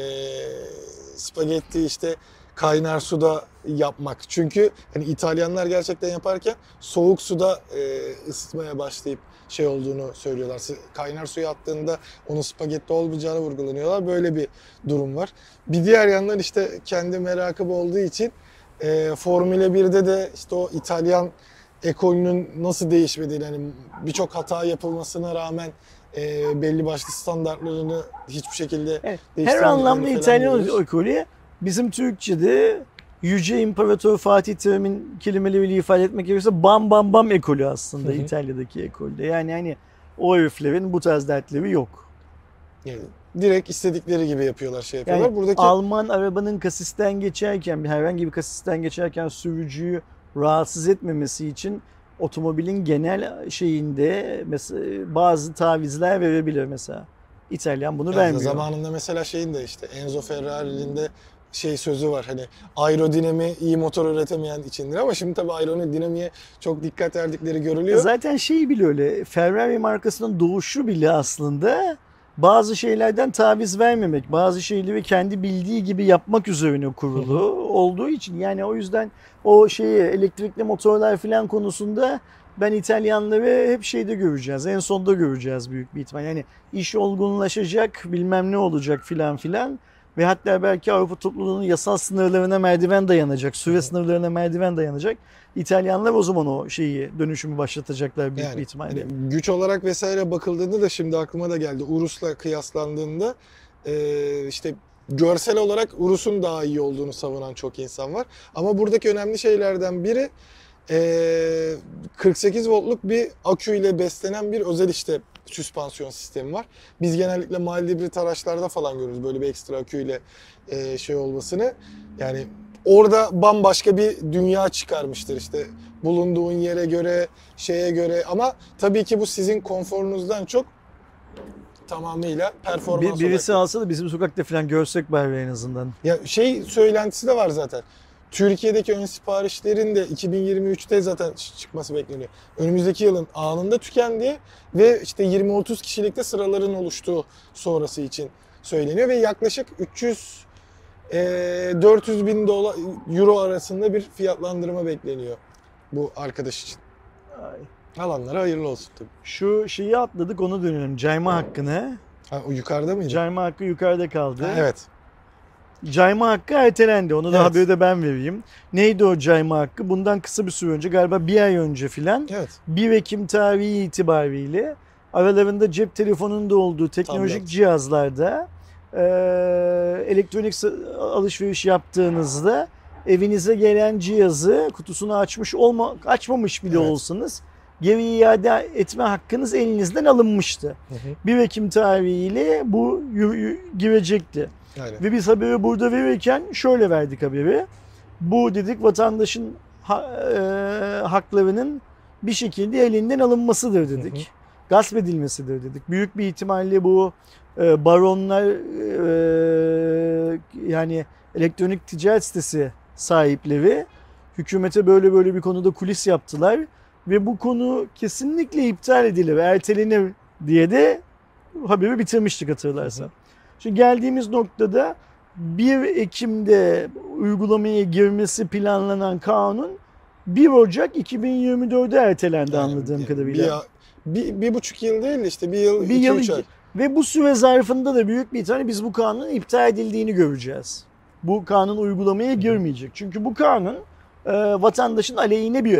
spagetti işte kaynar suda yapmak. Çünkü hani İtalyanlar gerçekten yaparken soğuk suda e, ısıtmaya başlayıp şey olduğunu söylüyorlar. Kaynar suya attığında onun spagetti olmayacağını vurgulanıyorlar. Böyle bir durum var. Bir diğer yandan işte kendi merakım olduğu için e, Formula 1'de de işte o İtalyan ekolünün nasıl değişmediğini hani birçok hata yapılmasına rağmen e, belli başlı standartlarını hiçbir şekilde Evet, Her anlamda İtalyan ekolü bizim Türkçe'de Yüce İmparator Fatih Terim'in kelimeleriyle ifade etmek gerekirse bam bam bam ekolü aslında Hı hı. İtalya'daki ekolde. Yani hani o heriflerin bu tarz dertleri yok. Yani direkt istedikleri gibi yapıyorlar şey Yani yapıyorlar. Buradaki Alman arabanın kasisten geçerken, bir herhangi bir kasisten geçerken sürücüyü rahatsız etmemesi için otomobilin genel şeyinde mesela bazı tavizler verebilir mesela. İtalyan bunu Yani vermiyor. zamanında mesela şeyin de işte Enzo Ferrari'nin de şey sözü var hani aerodinami iyi motor üretemeyen içindir ama şimdi tabii aerodinamiye çok dikkat verdikleri görülüyor. Zaten şey bile öyle. Ferrari markasının doğuşu bile aslında bazı şeylerden taviz vermemek, bazı şeyleri kendi bildiği gibi yapmak üzerine kurulu (laughs) olduğu için yani o yüzden o şeyi elektrikli motorlar falan konusunda ben İtalyanları hep şeyde göreceğiz. En sonda göreceğiz büyük bir ihtimal. Yani iş olgunlaşacak, bilmem ne olacak filan filan. Ve hatta belki Avrupa topluluğunun yasal sınırlarına merdiven dayanacak, süre sınırlarına merdiven dayanacak. İtalyanlar o zaman o şeyi dönüşümü başlatacaklar büyük Yani, bir ihtimalle. hani güç olarak vesaire bakıldığında da şimdi aklıma da geldi. Urus'la kıyaslandığında e, işte görsel olarak Urus'un daha iyi olduğunu savunan çok insan var. Ama buradaki önemli şeylerden biri e, 48 voltluk bir akü ile beslenen bir özel işte süspansiyon sistemi var. Biz genellikle mild hibrit araçlarda falan görürüz böyle bir ekstra aküyle e, şey olmasını. Yani orada bambaşka bir dünya çıkarmıştır işte bulunduğun yere göre, şeye göre ama tabii ki bu sizin konforunuzdan çok tamamıyla performans Bir, birisi odaklı. alsa da bizim sokakta falan görsek bari en azından. Ya şey söylentisi de var zaten. Türkiye'deki ön siparişlerin de 2023'te zaten çıkması bekleniyor. Önümüzdeki yılın anında tükendi ve işte 20-30 kişilikte sıraların oluştuğu sonrası için söyleniyor ve yaklaşık 300 e, 400 bin dolar euro arasında bir fiyatlandırma bekleniyor bu arkadaş için. Ay. Alanlara hayırlı olsun tabii. Şu şeyi atladık onu dönelim. Cayma hakkını. Ha, o yukarıda mıydı? Cayma hakkı yukarıda kaldı. Ha, evet. Cayma hakkı ertelendi. Onu da Evet. haberi de ben vereyim. Neydi o cayma hakkı? Bundan kısa bir süre önce galiba bir ay önce filan Evet. 1 Ekim tarihi itibariyle aralarında cep telefonunun da olduğu teknolojik Tablet. cihazlarda e, elektronik alışveriş yaptığınızda evinize gelen cihazı kutusunu açmış olma açmamış bile Evet. olsanız geri iade etme hakkınız elinizden alınmıştı. Hı hı. 1 Ekim tarihiyle bu girecekti. Aynen. Ve biz haberi burada verirken şöyle verdik haberi. Bu dedik vatandaşın ha- e, haklarının bir şekilde elinden alınmasıdır dedik. Hı hı. Gasp edilmesidir dedik. Büyük bir ihtimalle bu e, baronlar e, yani elektronik ticaret sitesi sahipleri hükümete böyle böyle bir konuda kulis yaptılar ve bu konu kesinlikle iptal edilir, ertelenir diye de haberi bitirmiştik hatırlarsan. Şimdi geldiğimiz noktada 1 Ekim'de uygulamaya girmesi planlanan kanun 1 Ocak 2024'de ertelendi anladığım Yani kadarıyla. Bir, bir, bir buçuk yıl değil de işte bir yıl, Bir iki, yıl üç ay. Ve bu süre zarfında da büyük bir ihtimalle biz bu kanunun iptal edildiğini göreceğiz. Bu kanun uygulamaya girmeyecek. Çünkü bu kanun e, vatandaşın aleyhine bir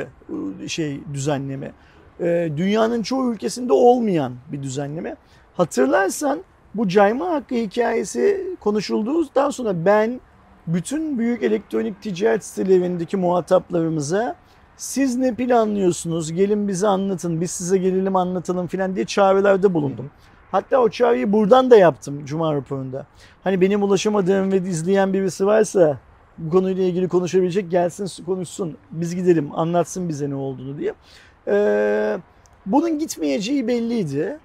e, şey düzenleme. E, dünyanın çoğu ülkesinde olmayan bir düzenleme. Hatırlarsan bu cayma hakkı hikayesi konuşulduğundan sonra ben bütün büyük elektronik ticaret sitelerindeki muhataplarımıza siz ne planlıyorsunuz gelin bize anlatın biz size gelelim anlatalım filan diye çağrılarda bulundum. Hatta o çağrıyı buradan da yaptım Cuma raporunda. Hani benim ulaşamadığım ve izleyen birisi varsa bu konuyla ilgili konuşabilecek gelsin konuşsun. Biz gidelim anlatsın bize ne olduğunu diye. Ee, bunun gitmeyeceği belliydi.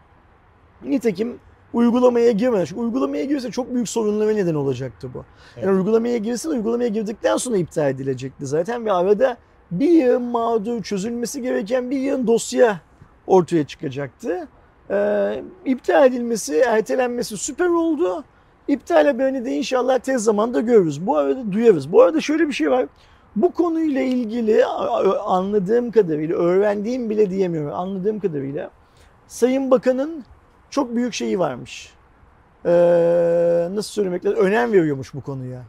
Nitekim uygulamaya. Çünkü uygulamaya girse çok büyük sorunlara neden olacaktı bu. Yani Evet. uygulamaya girsin uygulamaya girdikten sonra iptal edilecekti zaten ve arada bir yığın mağdur, çözülmesi gereken bir yığın dosya ortaya çıkacaktı. Ee, iptal edilmesi, ertelenmesi süper oldu. İptal haberini de inşallah tez zamanda görürüz. Bu arada duyarız. Bu arada şöyle bir şey var. Bu konuyla ilgili anladığım kadarıyla, öğrendiğim bile diyemiyorum. Anladığım kadarıyla Sayın Bakan'ın çok büyük şeyi varmış. Ee, nasıl söylemek lazım? Önem veriyormuş bu konuya.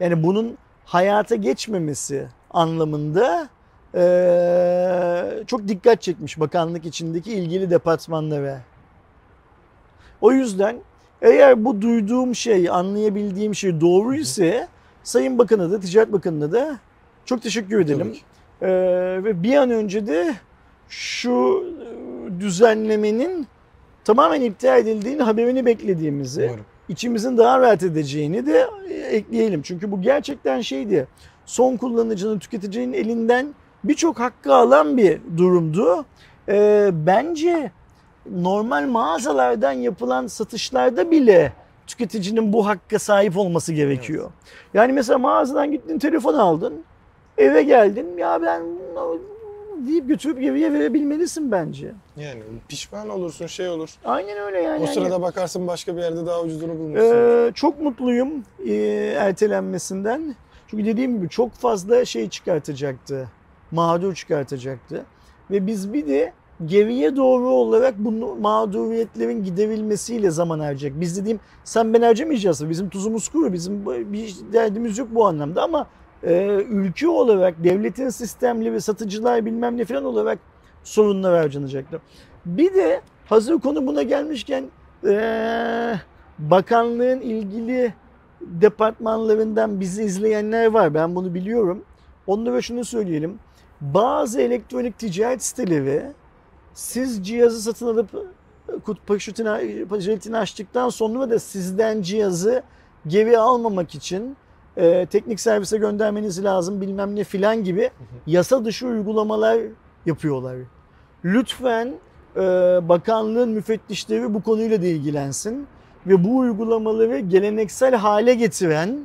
Yani bunun hayata geçmemesi anlamında ee, çok dikkat çekmiş bakanlık içindeki ilgili departmanlara. O yüzden eğer bu duyduğum şey, anlayabildiğim şey doğru ise Sayın Bakan'a da, Ticaret Bakanı'na da çok teşekkür edelim. Ee, ve bir an önce de şu e, düzenlemenin tamamen iptal edildiğini haberini beklediğimizi, Umarım. içimizin daha rahat edeceğini de e, ekleyelim. Çünkü bu gerçekten şeydi. Son kullanıcının, tüketicinin elinden birçok hakkı alan bir durumdu. Ee, bence normal mağazalardan yapılan satışlarda bile tüketicinin bu hakka sahip olması gerekiyor. Yani mesela mağazadan gittin telefon aldın. Eve geldin ya ben deyip götürüp geriye verebilmelisin bence. Yani pişman olursun şey olur. Aynen öyle yani. O Yani, sırada bakarsın başka bir yerde daha ucuzunu bulmuşsun. Ee, çok mutluyum e, ertelenmesinden. Çünkü dediğim gibi çok fazla şey çıkartacaktı. Mağdur çıkartacaktı. Ve biz bir de geriye doğru olarak bu mağduriyetlerin giderilmesiyle zaman harcayacak. Biz dediğim sen ben harcamayacağız. Bizim tuzumuz kuru. Bizim bir derdimiz yok bu anlamda ama e, ülke olarak devletin sistemleri, satıcılar bilmem ne falan olarak sorunlar harcanacaktır. Bir de hazır konu buna gelmişken eee, bakanlığın ilgili departmanlarından bizi izleyenler var. Ben bunu biliyorum. Onlara şunu söyleyelim. Bazı elektronik ticaret siteleri siz cihazı satın alıp kut paketini, paketin açtıktan sonra da sizden cihazı geri almamak için e, teknik servise göndermeniz lazım bilmem ne filan gibi yasa dışı uygulamalar yapıyorlar. Lütfen e, bakanlığın müfettişleri bu konuyla da ilgilensin ve bu uygulamaları geleneksel hale getiren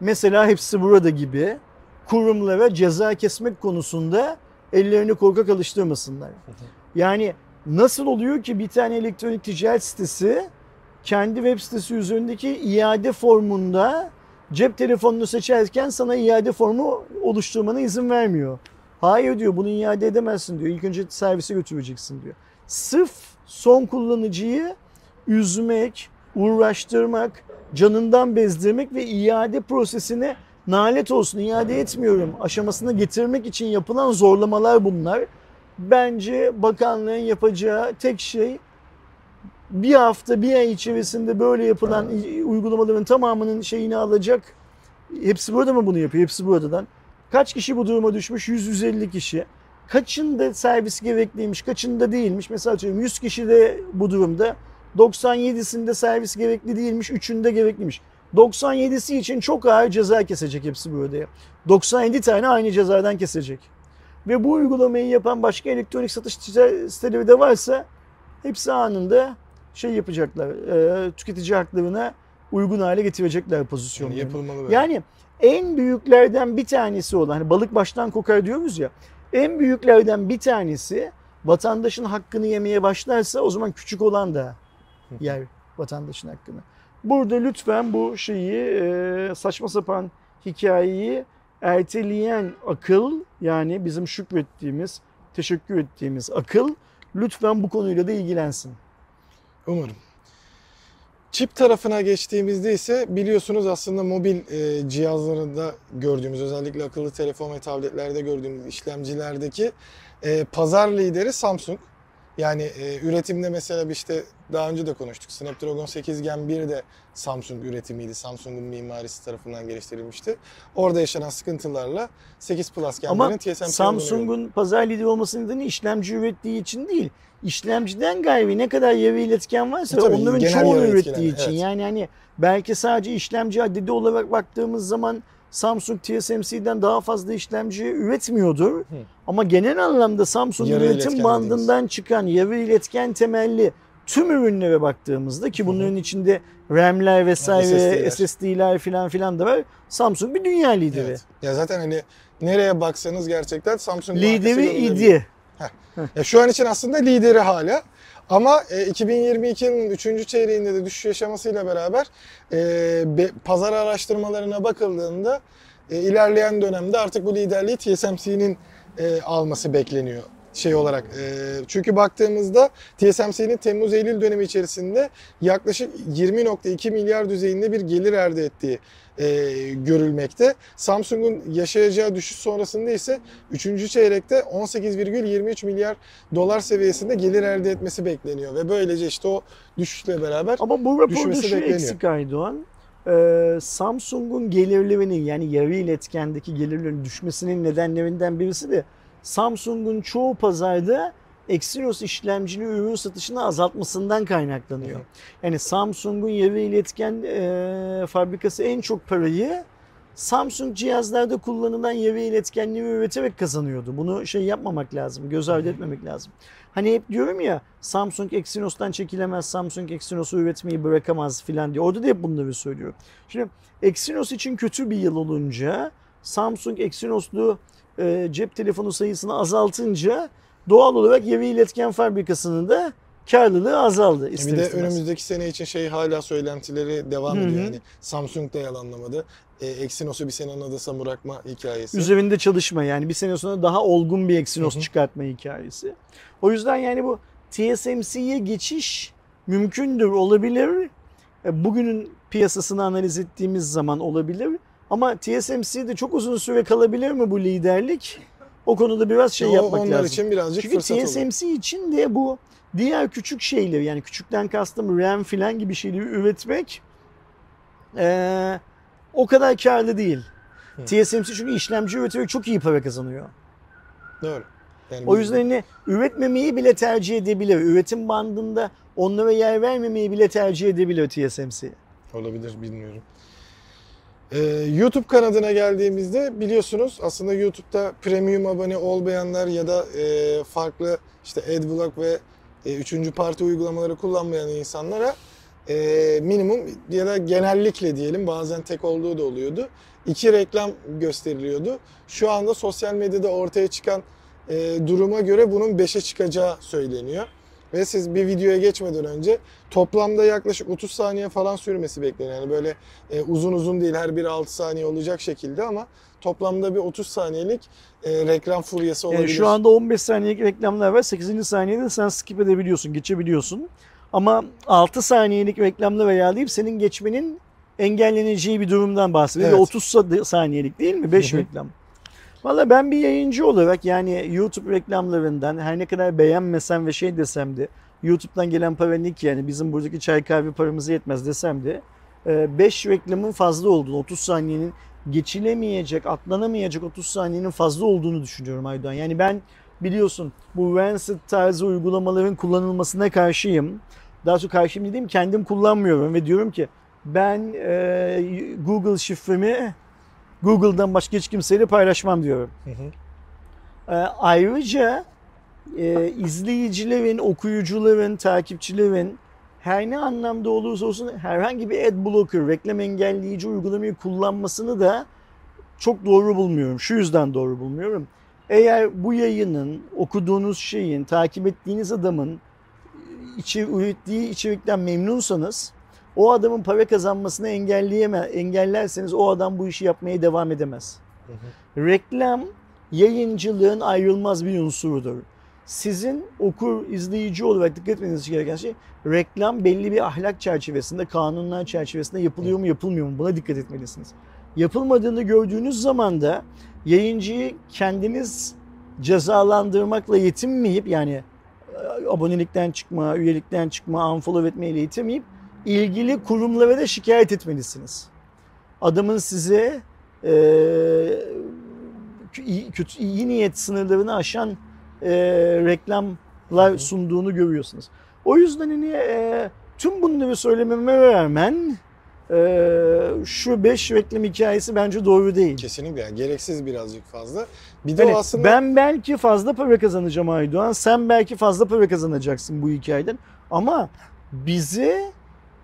mesela hepsi burada gibi kurumlara ceza kesmek konusunda ellerini korkak alıştırmasınlar. Yani nasıl oluyor ki bir tane elektronik ticaret sitesi kendi web sitesi üzerindeki iade formunda cep telefonunu seçerken sana iade formu oluşturmana izin vermiyor. Hayır diyor bunu iade edemezsin diyor. İlk önce servise götüreceksin diyor. Sırf son kullanıcıyı üzmek, uğraştırmak, canından bezdirmek ve iade prosesine nalet olsun iade etmiyorum aşamasına getirmek için yapılan zorlamalar bunlar. Bence bakanlığın yapacağı tek şey bir hafta bir ay içerisinde böyle yapılan uygulamaların tamamının şeyini alacak. Hepsi burada mı bunu yapıyor? Hepsi buradan. Kaç kişi bu duruma düşmüş? 100-150 kişi. Kaçında servis gerekliymiş, kaçında değilmiş? Mesela atıyorum 100 kişi de bu durumda. 97'sinde servis gerekli değilmiş, 3'ünde gerekliymiş. 97'si için çok ağır ceza kesecek hepsi burada. 97 tane aynı cezadan kesecek. Ve bu uygulamayı yapan başka elektronik satış siteleri de varsa hepsi anında şey yapacaklar. E, tüketici haklarına uygun hale getirecekler Yani pozisyonları. yapılmalı böyle. Yani en büyüklerden bir tanesi olan hani balık baştan kokar diyoruz ya. En büyüklerden bir tanesi vatandaşın hakkını yemeye başlarsa o zaman küçük olan da yer vatandaşın hakkını. Burada lütfen bu şeyi e, saçma sapan hikayeyi erteleyen akıl yani bizim şükrettiğimiz, teşekkür ettiğimiz akıl lütfen bu konuyla da ilgilensin. Umarım. Çip tarafına geçtiğimizde ise biliyorsunuz aslında mobil e, cihazlarında gördüğümüz özellikle akıllı telefon ve tabletlerde gördüğümüz işlemcilerdeki e, pazar lideri Samsung. Yani e, üretimde mesela işte daha önce de konuştuk. Snapdragon 8 Gen 1 de Samsung üretimiydi. Samsung'un mimarisi tarafından geliştirilmişti. Orada yaşanan sıkıntılarla 8 Plus Ama Gen'lerin TSMC. Samsung'un pazar lideri olmasının nedeni işlemci ürettiği için değil. İşlemciden gayri ne kadar yarı iletken varsa E tabii, onların çoğunu ürettiği etkilen, için. evet. Yani hani belki sadece işlemci adedi olarak baktığımız zaman Samsung TSMC'den daha fazla işlemci üretmiyordur. Ama genel anlamda Samsung Yarı üretim bandından çıkan yarı iletken temelli tüm ürünlere baktığımızda ki bunların içinde RAM'ler vesaire, SSD'ler. SSD'ler filan filan da var. Samsung bir dünya lideri. Evet. Ya zaten hani nereye baksanız gerçekten Samsung Lideri idi. Ya şu an için aslında lideri hala. Ama e, 2022'nin 3. çeyreğinde de düşüş yaşamasıyla beraber e, pazar araştırmalarına bakıldığında e, ilerleyen dönemde artık bu liderliği TSMC'nin e, alması bekleniyor şey olarak. E, çünkü baktığımızda TSMC'nin Temmuz-Eylül dönemi içerisinde yaklaşık 20.2 milyar düzeyinde bir gelir elde ettiği e, görülmekte. Samsung'un yaşayacağı düşüş sonrasında ise 3. çeyrekte 18,23 milyar dolar seviyesinde gelir elde etmesi bekleniyor ve böylece işte o düşüşle beraber Ama bu raporda şu bekleniyor. eksik Aydoğan. Ee, Samsung'un gelirlerinin yani yarı iletkendeki gelirlerin düşmesinin nedenlerinden birisi de Samsung'un çoğu pazarda Exynos işlemcili ürün satışını azaltmasından kaynaklanıyor. Yani Samsung'un yarı iletken e, fabrikası en çok parayı Samsung cihazlarda kullanılan yarı iletkenliği üreterek kazanıyordu. Bunu şey yapmamak lazım, göz ardı etmemek lazım. Hani hep diyorum ya Samsung Exynos'tan çekilemez, Samsung Exynos'u üretmeyi bırakamaz filan diye. Orada da hep bunları söylüyorum. Şimdi Exynos için kötü bir yıl olunca Samsung Exynos'lu e, cep telefonu sayısını azaltınca doğal olarak yarı iletken fabrikasının da karlılığı azaldı. ister bir de önümüzdeki sene için şey hala söylentileri devam Hı hı. ediyor. Yani Samsung da yalanlamadı. E, Exynos'u bir sene anadasa bırakma hikayesi. üzerinde çalışma yani bir sene sonra daha olgun bir Exynos Hı hı. çıkartma hikayesi. O yüzden yani bu TSMC'ye geçiş mümkündür, olabilir. E, Bugünün piyasasını analiz ettiğimiz zaman olabilir. Ama TSMC'de çok uzun süre kalabilir mi bu liderlik? O konuda biraz şey O yapmak onlar lazım. için birazcık Çünkü fırsat olur. TSMC için de bu diğer küçük şeyleri yani küçükten kastım RAM filan gibi şeyleri üretmek eee, o kadar karlı değil. Hı. TSMC çünkü işlemci üreterek çok iyi para kazanıyor. Doğru. Yani O yüzden hani üretmemeyi bile tercih edebilir. Üretim bandında onlara yer vermemeyi bile tercih edebilir TSMC. Olabilir bilmiyorum. Ee, YouTube kanadına geldiğimizde biliyorsunuz aslında YouTube'da premium abone olmayanlar ya da e, farklı işte AdBlock ve e, üçüncü parti uygulamaları kullanmayan insanlara e, minimum ya da genellikle diyelim bazen tek olduğu da oluyordu. iki reklam gösteriliyordu. Şu anda sosyal medyada ortaya çıkan duruma göre bunun 5'e çıkacağı söyleniyor. Ve siz bir videoya geçmeden önce toplamda yaklaşık 30 saniye falan sürmesi bekleniyor. Yani böyle e, uzun uzun değil her biri 6 saniye olacak şekilde ama toplamda bir 30 saniyelik e, reklam furyası olabilir. Yani şu anda 15 saniyelik reklamlar var. 8. saniyede sen skip edebiliyorsun, geçebiliyorsun. Ama 6 saniyelik reklamlar ayarlayıp senin geçmenin engelleneceği bir durumdan bahsediyor. Ve Evet. 30 sa- saniyelik değil mi? 5 Hı hı. reklam. Valla ben bir yayıncı olarak yani YouTube reklamlarından her ne kadar beğenmesem ve şey desem de YouTube'dan gelen para ne ki yani bizim buradaki çay kahve paramıza yetmez desem de 5 reklamın fazla olduğunu 30 saniyenin geçilemeyecek, atlanamayacak 30 saniyenin fazla olduğunu düşünüyorum Aydoğan. Yani ben biliyorsun bu Rancid tarzı uygulamaların kullanılmasına karşıyım. Daha çok karşıyım dediğim kendim kullanmıyorum ve diyorum ki ben e, Google şifremi Google'dan başka hiç kimseyle paylaşmam diyorum. Hı hı. E, ayrıca e, izleyicilerin, okuyucuların, takipçilerin her ne anlamda olursa olsun herhangi bir ad blocker, reklam engelleyici uygulamayı kullanmasını da çok doğru bulmuyorum. Şu yüzden doğru bulmuyorum. Eğer bu yayının, okuduğunuz şeyin, takip ettiğiniz adamın içi, ürettiği içerikten memnunsanız o adamın para kazanmasını engelleyeme, engellerseniz o adam bu işi yapmaya devam edemez. Hı hı. Reklam yayıncılığın ayrılmaz bir unsurudur. Sizin okur, izleyici olarak dikkat etmeniz gereken şey reklam belli bir ahlak çerçevesinde, kanunlar çerçevesinde yapılıyor mu yapılmıyor mu buna dikkat etmelisiniz. Yapılmadığını gördüğünüz zaman da yayıncıyı kendiniz cezalandırmakla yetinmeyip yani e, abonelikten çıkma, üyelikten çıkma, unfollow etmeyle yetinmeyip ilgili kurumlara da şikayet etmelisiniz. Adamın size e, iyi, kötü, iyi niyet sınırlarını aşan e, reklamlar sunduğunu görüyorsunuz. O yüzden hani e, tüm bunları söylememe rağmen e, şu 5 reklam hikayesi bence doğru değil. Kesinlikle yani gereksiz birazcık fazla. Bir de o aslında Ben belki fazla para kazanacağım Aydoğan. Sen belki fazla para kazanacaksın bu hikayeden. Ama bizi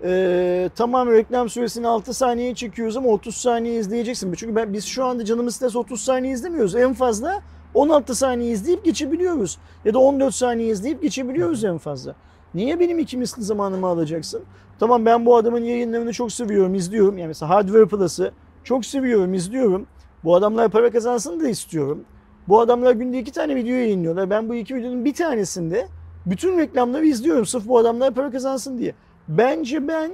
e, tamam reklam süresini 6 saniye çekiyoruz ama 30 saniye izleyeceksin. Çünkü ben, biz şu anda canımız isterse 30 saniye izlemiyoruz. En fazla 16 saniye izleyip geçebiliyoruz. Ya da 14 saniye izleyip geçebiliyoruz en fazla. Niye benim iki misli zamanımı alacaksın? Tamam ben bu adamın yayınlarını çok seviyorum, izliyorum. Yani mesela Hardware Plus'ı çok seviyorum, izliyorum. Bu adamlar para kazansın da istiyorum. Bu adamlar günde iki tane video yayınlıyorlar. Ben bu iki videonun bir tanesinde bütün reklamları izliyorum. Sırf bu adamlar para kazansın diye. Bence ben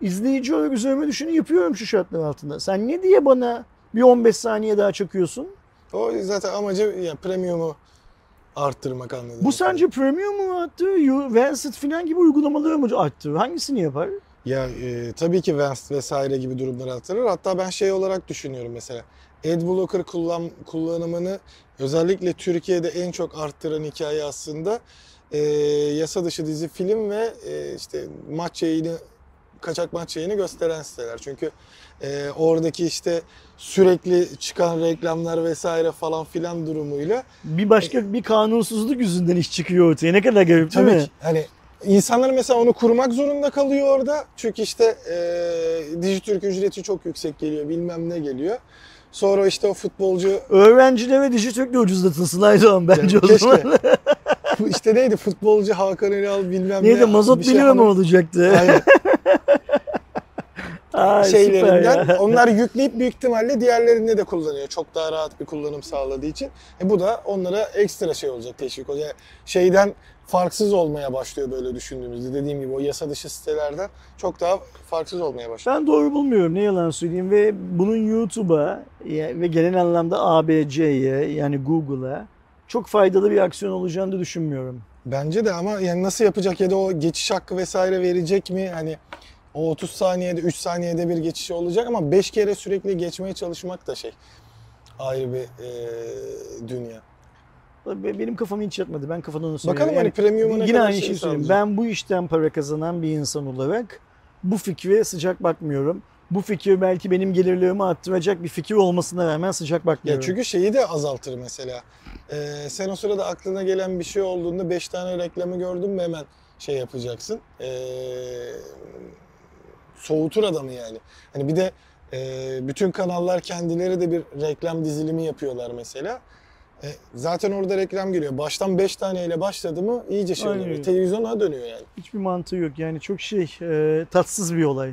izleyici olarak üzerime düşeni yapıyorum şu şartlar altında. Sen ne diye bana bir 15 saniye daha çakıyorsun? O zaten amacı ya premium'u arttırmak anladım. Bu sence premium mu arttırır? Vancet falan gibi uygulamaları mı arttırır? Hangisini yapar? Ya e, tabii ki Vans vesaire gibi durumları arttırır. Hatta ben şey olarak düşünüyorum mesela. Adblocker kullan, kullanımını özellikle Türkiye'de en çok arttıran hikaye aslında e, yasa dışı dizi film ve e, işte maç yayını kaçak maç yayını gösteren siteler. Çünkü e, oradaki işte sürekli çıkan reklamlar vesaire falan filan durumuyla Bir başka bir kanunsuzluk yüzünden iş çıkıyor ortaya. Ne kadar garip değil Tabii mi? ki. Hani insanlar mesela onu kurmak zorunda kalıyor orada. Çünkü işte e, Dijitürk ücreti çok yüksek geliyor, bilmem ne geliyor. Sonra işte o futbolcu Öğrencilere Dijitürk'le ucuzlatılsın Aydoğan bence o Keşke. zaman. (laughs) işte neydi futbolcu Hakan Ünal bilmem ne. Neydi mazot bir 1 şey lira mı olacaktı? Aynen. (laughs) Ay, şeylerinden. Onlar yükleyip büyük ihtimalle diğerlerinde de kullanıyor. Çok daha rahat bir kullanım sağladığı için. E bu da onlara ekstra şey olacak teşvik olacak. Yani şeyden farksız olmaya başlıyor böyle düşündüğümüzde. Dediğim gibi o yasa dışı sitelerden çok daha farksız olmaya başlıyor. Ben doğru bulmuyorum ne yalan söyleyeyim ve bunun YouTube'a ve genel anlamda ABC'ye yani Google'a çok faydalı bir aksiyon olacağını da düşünmüyorum. Bence de ama yani nasıl yapacak ya da o geçiş hakkı vesaire verecek mi? Hani o 30 saniyede 3 saniyede bir geçiş olacak ama 5 kere sürekli geçmeye çalışmak da şey ayrı bir e, dünya. Be- Benim kafamı hiç yatmadı. Ben kafadan onu söylüyorum. Bakalım hani premium'a ne Yine aynı şey şeyi söyleyeyim. Ben bu işten para kazanan bir insan olarak bu fikre sıcak bakmıyorum. Bu fikir belki benim gelirlerimi arttıracak bir fikir olmasına rağmen sıcak Ya bakmıyorum. çünkü şeyi de azaltır mesela. Ee, sen o sırada aklına gelen bir şey olduğunda 5 tane reklamı gördün mü hemen şey yapacaksın. Ee, soğutur adamı yani. Hani bir de e, bütün kanallar kendileri de bir reklam dizilimi yapıyorlar mesela. E, zaten orada reklam geliyor. Baştan 5 taneyle başladı mı iyice şey oluyor. Televizyona dönüyor yani. Hiçbir mantığı yok. Yani çok şey e, tatsız bir olay.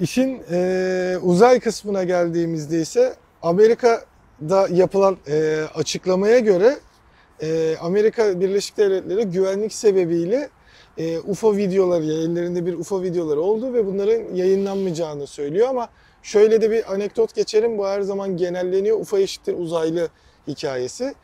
İşin e, uzay kısmına geldiğimizde ise Amerika'da yapılan e, açıklamaya göre e, Amerika Birleşik Devletleri güvenlik sebebiyle e, UFO videoları, ellerinde bir UFO videoları oldu ve bunların yayınlanmayacağını söylüyor ama şöyle de bir anekdot geçelim. Bu her zaman genelleniyor. UFO eşittir uzaylı hikayesi.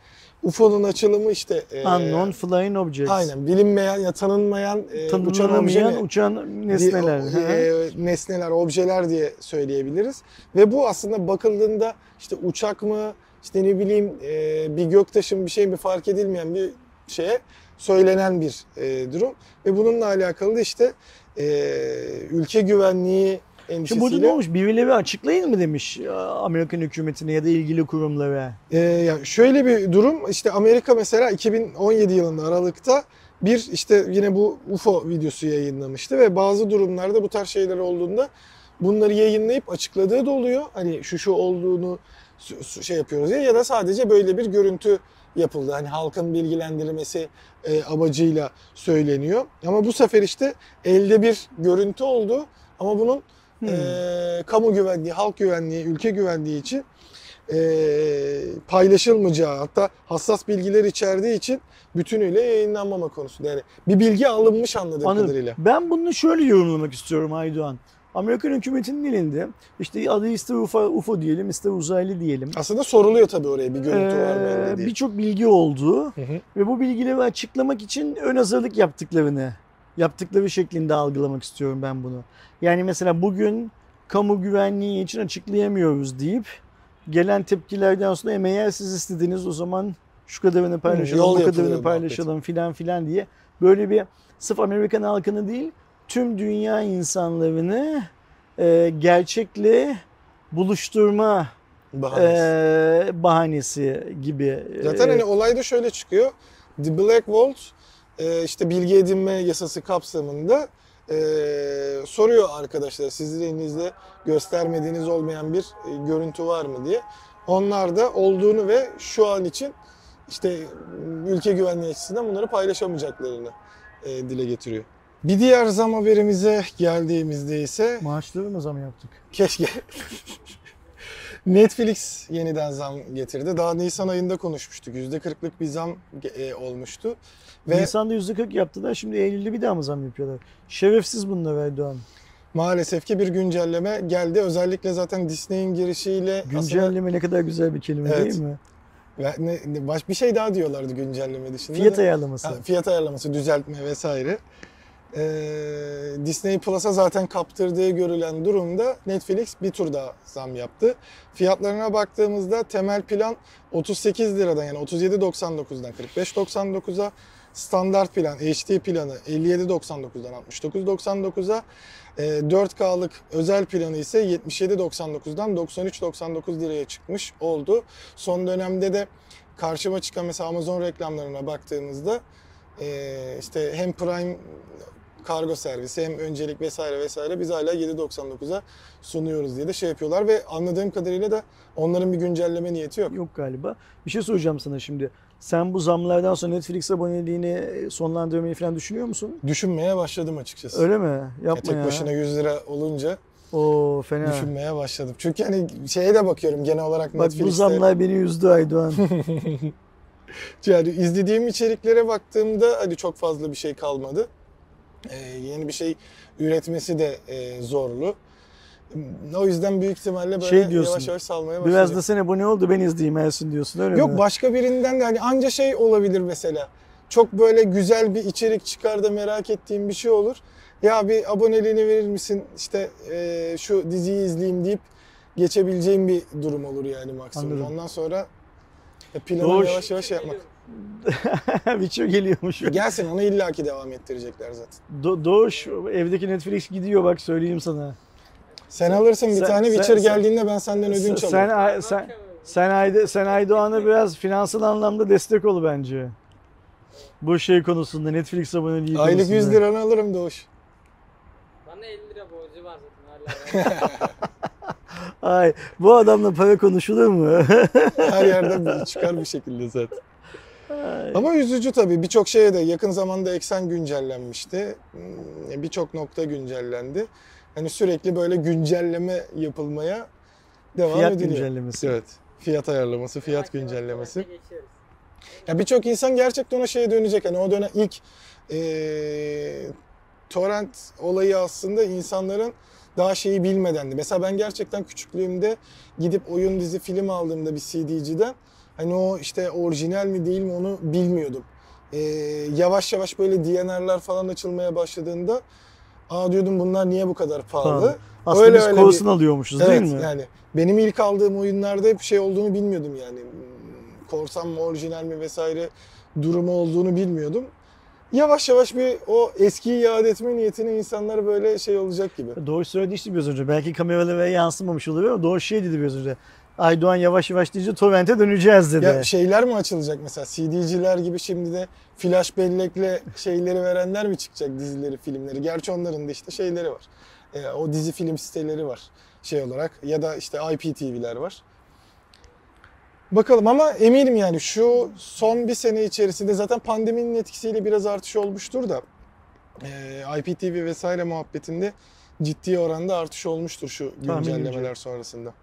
UFO'nun açılımı işte e, Unknown Flying Objects. aynen bilinmeyen ya tanınmayan e, uçan obje Tanımlanamayan mi? uçan nesneler. Hı. e, nesneler, objeler diye söyleyebiliriz. Ve bu aslında bakıldığında işte uçak mı, işte ne bileyim e, bir göktaşı mı bir şey mi fark edilmeyen bir şeye söylenen bir e, durum. Ve bununla alakalı da işte e, ülke güvenliği Şimdi burada ne endişesiyle olmuş? Birileri açıklayın mı demiş e, Amerikan hükümetine ya da ilgili kurumlara. Ee, ya şöyle bir durum işte Amerika mesela 2017 yılında Aralık'ta bir işte yine bu UFO videosu yayınlamıştı ve bazı durumlarda bu tarz şeyler olduğunda bunları yayınlayıp açıkladığı da oluyor. Hani şu şu olduğunu şey yapıyoruz diye ya da sadece böyle bir görüntü yapıldı. Hani halkın bilgilendirilmesi e, amacıyla söyleniyor. Ama bu sefer işte elde bir görüntü oldu ama bunun Hmm. e, kamu güvenliği, halk güvenliği, ülke güvenliği için e, paylaşılmayacağı hatta hassas bilgiler içerdiği için bütünüyle yayınlanmama konusunda. Yani bir bilgi alınmış anladığım Anladım. kadarıyla. Ben bunu şöyle yorumlamak istiyorum Aydoğan. Amerikan hükümetinin elinde işte adı ister UFO, UFO diyelim ister uzaylı diyelim. Aslında soruluyor tabii oraya bir görüntü var mı Ee, diye. Birçok bilgi olduğu Hı hı. ve bu bilgileri açıklamak için ön hazırlık yaptıklarını yaptıkları şeklinde algılamak istiyorum ben bunu. Yani mesela bugün kamu güvenliği için açıklayamıyoruz deyip gelen tepkilerden sonra "E, eğer siz istediniz o zaman şu kadarını paylaşalım, yol bu kadarını paylaşalım filan filan diye böyle bir sırf Amerikan halkını değil tüm dünya insanlarını e, gerçekle buluşturma Bahanesi. e, bahanesi gibi. Zaten e, hani olay da şöyle çıkıyor. The Black Vault e, işte bilgi edinme yasası kapsamında e, soruyor arkadaşlar sizin elinizde göstermediğiniz olmayan bir e, görüntü var mı diye. Onlar da olduğunu ve şu an için işte ülke güvenliği açısından bunları paylaşamayacaklarını e, dile getiriyor. Bir diğer zam haberimize geldiğimizde ise Maaşları mı zam yaptık? keşke (laughs) Netflix yeniden zam getirdi. Daha Nisan ayında konuşmuştuk. %40'lık bir zam e, olmuştu. Ve Nisan'da %40 yaptılar. Şimdi Eylül'de bir daha mı zam yapıyorlar? Şerefsiz bunlar Erdoğan. maalesef ki bir güncelleme geldi. Özellikle zaten Disney'in girişiyle aslında Güncelleme ne kadar güzel bir kelime Evet. değil mi? baş bir şey daha diyorlardı güncelleme dışında. Fiyat ayarlaması. Ha, fiyat ayarlaması, düzeltme vesaire. Ee, Disney Plus'a zaten kaptırdığı görülen durumda Netflix bir tur daha zam yaptı. Fiyatlarına baktığımızda temel plan 38 liradan yani 37.99'dan 45.99'a, standart plan HD planı 57.99'dan 69.99'a, e, 4K'lık özel planı ise 77.99'dan 93.99 liraya çıkmış oldu. Son dönemde de karşıma çıkan mesela Amazon reklamlarına baktığımızda e, işte hem Prime kargo servisi hem öncelik vesaire vesaire biz hala 7.99'a sunuyoruz diye de şey yapıyorlar ve anladığım kadarıyla da onların bir güncelleme niyeti yok. Yok galiba. Bir şey soracağım sana şimdi. Sen bu zamlardan sonra Netflix aboneliğini sonlandırmayı falan düşünüyor musun? Düşünmeye başladım açıkçası. Öyle mi? Ya Yapma tek ya. başına 100 lira olunca Oo fena. düşünmeye başladım. Çünkü hani şeye de bakıyorum genel olarak Bak Netflix'te. bu zamlar beni üzdü Aydoğan. (laughs) Yani izlediğim içeriklere baktığımda hani çok fazla bir şey kalmadı. Ee, yeni bir şey üretmesi de e, zorlu. O yüzden büyük ihtimalle böyle Şey diyorsun, yavaş yavaş salmaya başlayacak. Biraz da sen abone oldu ben izleyeyim Ersin diyorsun öyle Yok mi? başka birinden de hani anca şey olabilir mesela. Çok böyle güzel bir içerik çıkar da merak ettiğim bir şey olur. Ya bir aboneliğini verir misin işte e, şu diziyi izleyeyim deyip geçebileceğim bir durum olur yani maksimum. Anladım. Ondan sonra e, planı Doğuş- yavaş yavaş yapmak. (laughs) Biço geliyormuş. Gelsin onu illaki devam ettirecekler zaten. Do- Doğuş evdeki Netflix gidiyor bak söyleyeyim sana. Sen alırsın bir Sen- tane sen- Witcher sen- geldiğinde ben senden Sen, ödünç sen, alırım. Ay- sen, sen, Ayda, sen Aydoğan'a biraz finansal anlamda destek ol bence. Bu şey konusunda Netflix aboneliği Aylık konusunda. 100 liranı alırım Doğuş. Bana 50 lira borcu var zaten hala. (laughs) Ay bu adamla para konuşulur mu? (laughs) Her yerden çıkar bir şekilde zaten. Ay. Ama üzücü tabii. Birçok şeye de yakın zamanda eksen güncellenmişti. Hmm, Birçok nokta güncellendi. Hani sürekli böyle güncelleme yapılmaya devam Fiyat ediliyor. güncellemesi. Evet. Fiyat ayarlaması, fiyat yavaş güncellemesi. geçiyoruz. Ya birçok insan gerçekten o şeye dönecek. Hani o dönem ilk eee torrent olayı aslında insanların daha şeyi bilmedendi. Mesela ben gerçekten küçüklüğümde gidip oyun dizi film aldığımda bir CD'ciden hani o işte orijinal mi değil mi onu bilmiyordum. Eee, yavaş yavaş böyle DNR'lar falan açılmaya başladığında aa diyordum bunlar niye bu kadar pahalı? Pahalı. Aslında Öyle biz öyle bir- alıyormuşuz Evet değil mi? yani benim ilk aldığım oyunlarda hep şey olduğunu bilmiyordum yani. Hmm, Korsan mı orijinal mi vesaire durumu olduğunu bilmiyordum. Yavaş yavaş bir o eskiyi iade etme niyetine insanlar böyle şey olacak gibi. Doğru söyledi işte biraz önce. Belki kameralara yansımamış olabilir ama doğru şey dedi biraz önce. Aydoğan yavaş yavaş deyince torrente döneceğiz dedi. Ya şeyler mi açılacak mesela CD'ciler gibi şimdi de flash bellekle şeyleri verenler mi çıkacak dizileri, filmleri? Gerçi onların da işte şeyleri var. Ee, o dizi film siteleri var şey olarak ya da işte IPTV'ler var. Bakalım ama eminim yani şu son bir sene içerisinde zaten pandeminin etkisiyle biraz artış olmuştur da e, IPTV vesaire muhabbetinde ciddi oranda artış olmuştur şu güncellemeler sonrasında.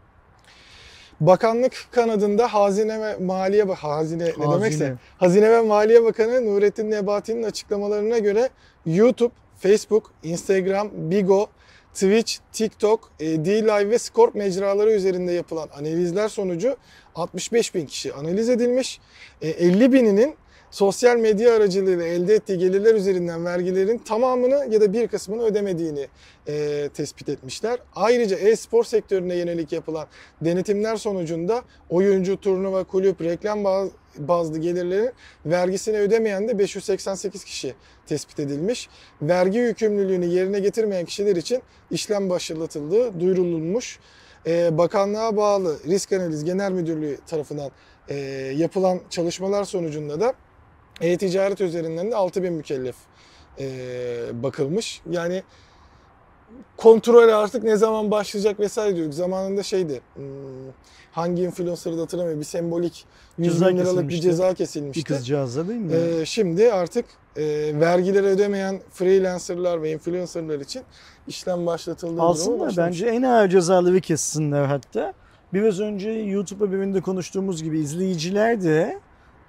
Bakanlık kanadında Hazine ve Maliye Ba- Hazine, ne Hazine. demekse Hazine ve Maliye Bakanı Nurettin Nebati'nin açıklamalarına göre YouTube, Facebook, Instagram, Bigo, Twitch, TikTok, e, D-Live ve Scorp mecraları üzerinde yapılan analizler sonucu 65 bin kişi analiz edilmiş. E, 50 bininin sosyal medya aracılığıyla elde ettiği gelirler üzerinden vergilerin tamamını ya da bir kısmını ödemediğini e, tespit etmişler. Ayrıca e-spor sektörüne yönelik yapılan denetimler sonucunda oyuncu, turnuva, kulüp, reklam baz- bazlı gelirlerin vergisini ödemeyen de 588 kişi tespit edilmiş. Vergi yükümlülüğünü yerine getirmeyen kişiler için işlem başlatıldığı duyurulmuş. Ee, bakanlığa bağlı Risk Analiz Genel Müdürlüğü tarafından e, yapılan çalışmalar sonucunda da E-ticaret üzerinden de 6000 mükellef e, bakılmış. Yani kontrol artık ne zaman başlayacak vesaire diyorduk. Zamanında şeydi hmm, hangi influencer'ı da hatırlamıyorum bir sembolik 100 Ceza bin liralık bir kesilmişti. ceza Bir kesilmişti. kızcağızla değil mi? Ee, şimdi artık e, vergileri ödemeyen freelancerlar ve influencerlar için işlem Alsınlar başlamış. bence en ağır cezaları kessinler hatta. Biraz önce YouTube'a birinde konuştuğumuz gibi izleyiciler de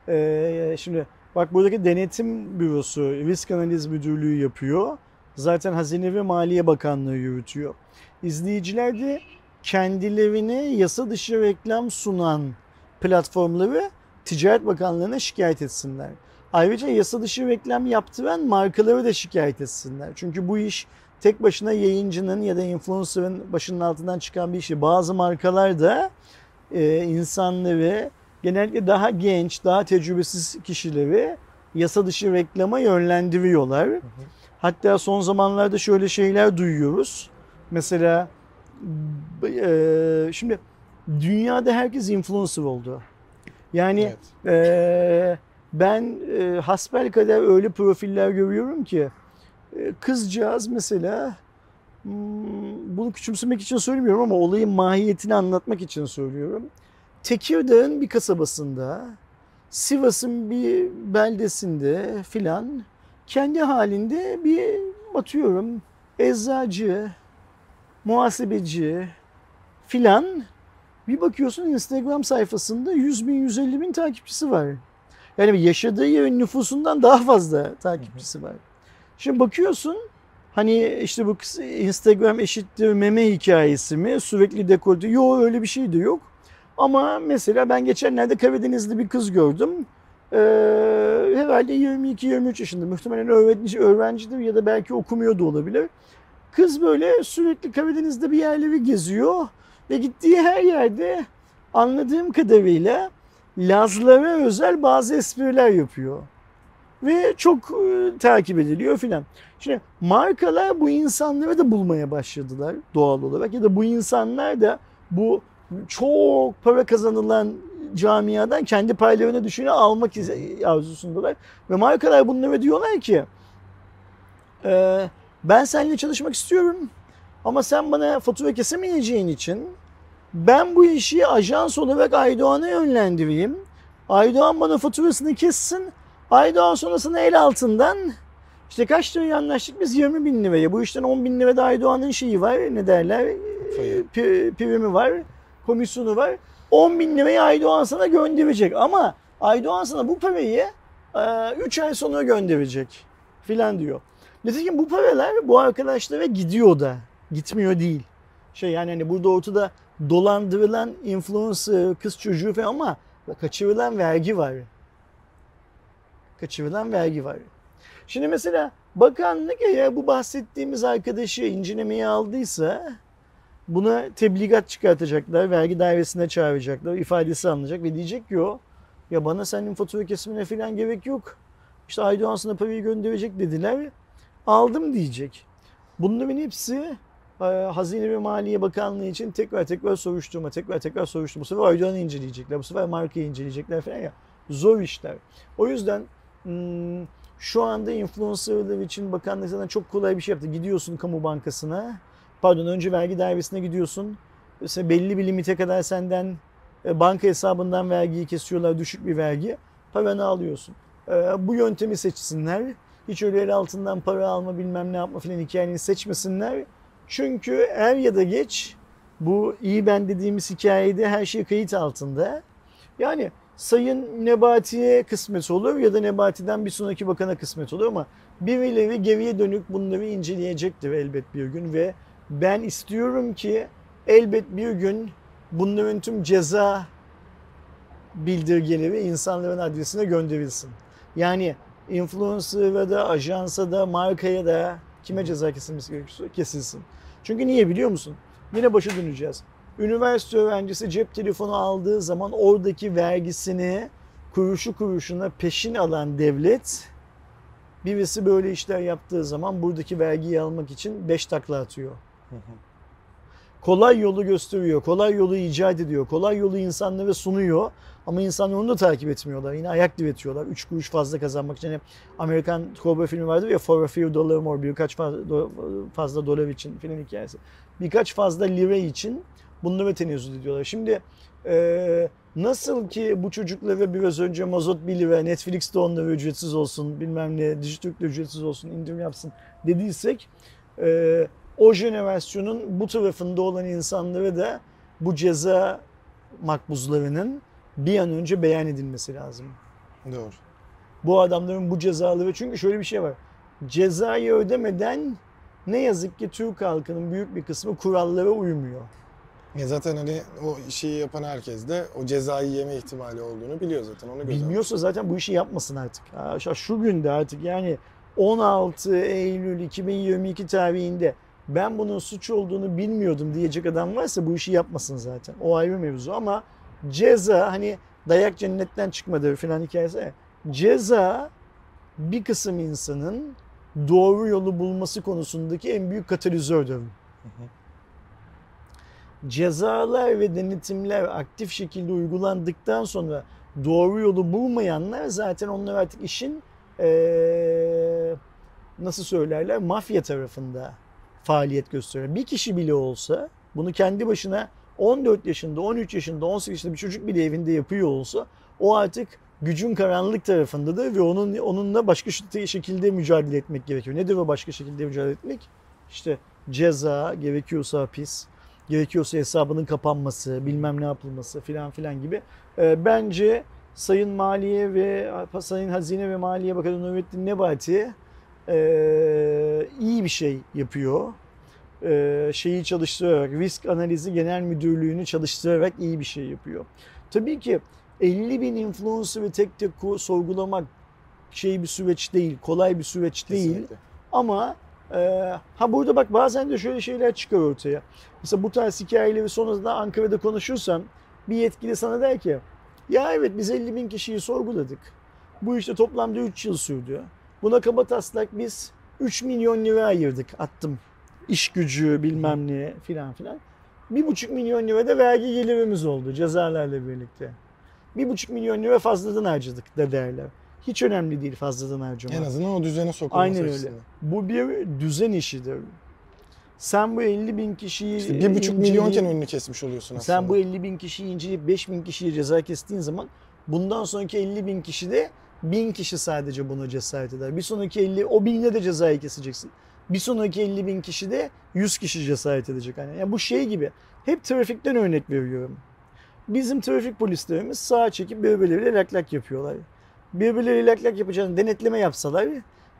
e, şimdi bak buradaki denetim bürosu risk analiz müdürlüğü yapıyor. Zaten Hazine ve Maliye Bakanlığı yürütüyor. İzleyiciler de kendilerine yasa dışı reklam sunan platformları Ticaret Bakanlığı'na şikayet etsinler. Ayrıca yasa dışı reklam yaptıran markaları da şikayet etsinler. Çünkü bu iş tek başına yayıncının ya da influencer'ın başının altından çıkan bir şey. Bazı markalar da e, insanları genellikle daha genç, daha tecrübesiz kişileri yasa dışı reklama yönlendiriyorlar. Hatta son zamanlarda şöyle şeyler duyuyoruz. Mesela e, şimdi dünyada herkes influencer oldu. Yani Evet. ee, ben e, hasbelkader öyle profiller görüyorum ki e, kızcağız mesela hmm, bunu küçümsemek için söylemiyorum ama olayın mahiyetini anlatmak için söylüyorum. Tekirdağ'ın bir kasabasında, Sivas'ın bir beldesinde filan kendi halinde bir atıyorum eczacı, muhasebeci filan bir bakıyorsun Instagram sayfasında 100 bin 150 bin takipçisi var. Yani yaşadığı yerin nüfusundan daha fazla takipçisi var. Şimdi bakıyorsun hani işte bu Instagram eşittir meme hikayesi mi sürekli dekolte yok öyle bir şey de yok. Ama mesela ben geçenlerde Karadenizli bir kız gördüm. Ee, herhalde 22-23 yaşında muhtemelen öğrenci, öğrencidir ya da belki okumuyor da olabilir. Kız böyle sürekli Karadeniz'de bir yerleri geziyor ve gittiği her yerde anladığım kadarıyla Lazlara özel bazı espriler yapıyor. Ve çok e, takip ediliyor filan. Şimdi markalar bu insanları da bulmaya başladılar doğal olarak ya da bu insanlar da bu çok para kazanılan camiadan kendi paylarını düşüne almak arzusundalar. Ve markalar bunlara diyorlar ki "Ee, ben seninle çalışmak istiyorum ama sen bana fatura kesemeyeceğin için ben bu işi ajans olarak Aydoğan'a yönlendireyim. Aydoğan bana faturasını kessin. Aydoğan sonrasında el altından işte kaç liraya anlaştık biz 20 bin liraya. Bu işten 10 bin lira da Aydoğan'ın şeyi var ne derler Payı. Pri- primi var komisyonu var. 10 bin lirayı Aydoğan sana gönderecek ama Aydoğan sana bu parayı 3 ay sonra gönderecek filan diyor. Nitekim bu paralar bu arkadaşlara gidiyor da gitmiyor değil. Şey yani hani burada ortada dolandırılan influencer, kız çocuğu falan ama kaçırılan vergi var. Kaçırılan vergi var. Şimdi mesela bakanlık eğer bu bahsettiğimiz arkadaşı incelemeye aldıysa buna tebligat çıkartacaklar, vergi dairesine çağıracaklar, ifadesi alınacak ve diyecek ki o ya bana senin fatura kesimine falan gerek yok. İşte Aydoğan sana parayı gönderecek dediler. Aldım diyecek. Bunların hepsi e, Hazine ve Maliye Bakanlığı için tekrar tekrar soruşturma, tekrar tekrar soruşturma. Bu sefer Aydoğan'ı inceleyecekler, bu sefer markayı inceleyecekler falan ya. Zor işler. O yüzden şu anda influencerlar için bakanlık zaten çok kolay bir şey yaptı. Gidiyorsun kamu bankasına, pardon önce vergi dairesine gidiyorsun. Mesela belli bir limite kadar senden e, banka hesabından vergiyi kesiyorlar, düşük bir vergi. Paranı alıyorsun. E, Bu yöntemi seçsinler. Hiç öyle el altından para alma bilmem ne yapma filan hikayeni seçmesinler. Çünkü er ya da geç bu iyi ben dediğimiz hikayede her şey kayıt altında. Yani Sayın Nebati'ye kısmet olur ya da Nebati'den bir sonraki bakana kısmet olur ama birileri geriye dönük bunları inceleyecektir elbet bir gün ve ben istiyorum ki elbet bir gün bunların tüm ceza bildirgeleri insanların adresine gönderilsin. Yani influencer'a da, ajansa da, markaya da kime ceza kesilmesi gerekiyorsa kesilsin. Çünkü niye biliyor musun? Yine başa döneceğiz. Üniversite öğrencisi cep telefonu aldığı zaman oradaki vergisini kuruşu kuruşuna peşin alan devlet birisi böyle işler yaptığı zaman buradaki vergiyi almak için 5 takla atıyor. Kolay yolu gösteriyor, kolay yolu icat ediyor, kolay yolu insanlara sunuyor. Ama insanlar onu da takip etmiyorlar. Yine ayak diretiyorlar. Üç kuruş fazla kazanmak için. Hani Amerikan kovboy filmi vardı ya For a Few Dollar More. Birkaç fazla, do- fazla dolar için film hikayesi. Birkaç fazla lira için bunlara tenezzül ediyorlar. Şimdi e, nasıl ki bu çocuklara biraz önce mazot 1 lira, Netflix'te onlara ücretsiz olsun, bilmem ne, Dijitürk'te ücretsiz olsun, indirim yapsın dediysek e, o jenerasyonun bu tarafında olan insanlara da bu ceza makbuzlarının bir an önce beyan edilmesi lazım. Doğru. Bu adamların bu cezaları çünkü şöyle bir şey var. Cezayı ödemeden ne yazık ki Türk halkının büyük bir kısmı kurallara uymuyor. Ya zaten hani o işi yapan herkes de o cezayı yeme ihtimali olduğunu biliyor zaten. Onu göz. Bilmiyorsa zaten bu işi yapmasın artık. Şu- Şu günde artık yani 16 Eylül 2022 tarihinde ben bunun suç olduğunu bilmiyordum diyecek adam varsa bu işi yapmasın zaten. O ayrı mevzu ama ceza hani dayak cennetten çıkmadı falan hikayesi. Ceza bir kısım insanın doğru yolu bulması konusundaki en büyük katalizördür. Cezalar ve denetimler aktif şekilde uygulandıktan sonra doğru yolu bulmayanlar zaten onlar artık işin eee, nasıl söylerler mafya tarafında faaliyet gösteriyor. Bir kişi bile olsa bunu kendi başına 14 yaşında, 13 yaşında, 18 yaşında bir çocuk bile evinde yapıyor olsa o artık gücün karanlık tarafındadır ve onun onunla başka şekilde mücadele etmek gerekiyor. Nedir o başka şekilde mücadele etmek? İşte ceza, gerekiyorsa hapis, gerekiyorsa hesabının kapanması, bilmem ne yapılması filan filan gibi. Ee, bence Sayın Maliye ve Sayın Hazine ve Maliye Bakanı Nurettin Nebati e, iyi bir şey yapıyor. E, şeyi çalıştırarak, risk analizi genel müdürlüğünü çalıştırarak iyi bir şey yapıyor. Tabii ki 50 bin influencer'ı tek tek sorgulamak şey bir süreç değil, kolay bir süreç değil. Kesinlikle. Ama e, ha burada bak bazen de şöyle şeyler çıkar ortaya. Mesela bu tarz hikayeleri sonrasında Ankara'da konuşursan bir yetkili sana der ki ya evet biz 50 bin kişiyi sorguladık. Bu işte toplamda 3 yıl sürdü. Buna kabataslak biz 3 milyon lira ayırdık attım. İş gücü bilmem ne filan filan. 1,5 milyon lira da vergi gelirimiz oldu cezalarla birlikte. 1,5 milyon lira fazladan harcadık da derler. Hiç önemli değil fazladan harcamak. En azından o düzene sokulması Aynen öyle. açısından. Bu bir düzen işidir. Sen bu 50 bin kişiyi İşte bir buçuk inceleyip- milyonken önünü kesmiş oluyorsun aslında. sen bu 50 bin kişiyi inceleyip 5 bin kişiyi ceza kestiğin zaman bundan sonraki 50 bin kişi de 1000 kişi sadece buna cesaret eder. Bir sonraki 50 o binle de cezayı keseceksin. Bir sonraki 50 bin kişi de 100 kişi cesaret edecek. Yani, bu şey gibi. Hep trafikten örnek veriyorum. Bizim trafik polislerimiz sağa çekip birbirleriyle lak lak yapıyorlar. Birbirleriyle lak lak yapacağını denetleme yapsalar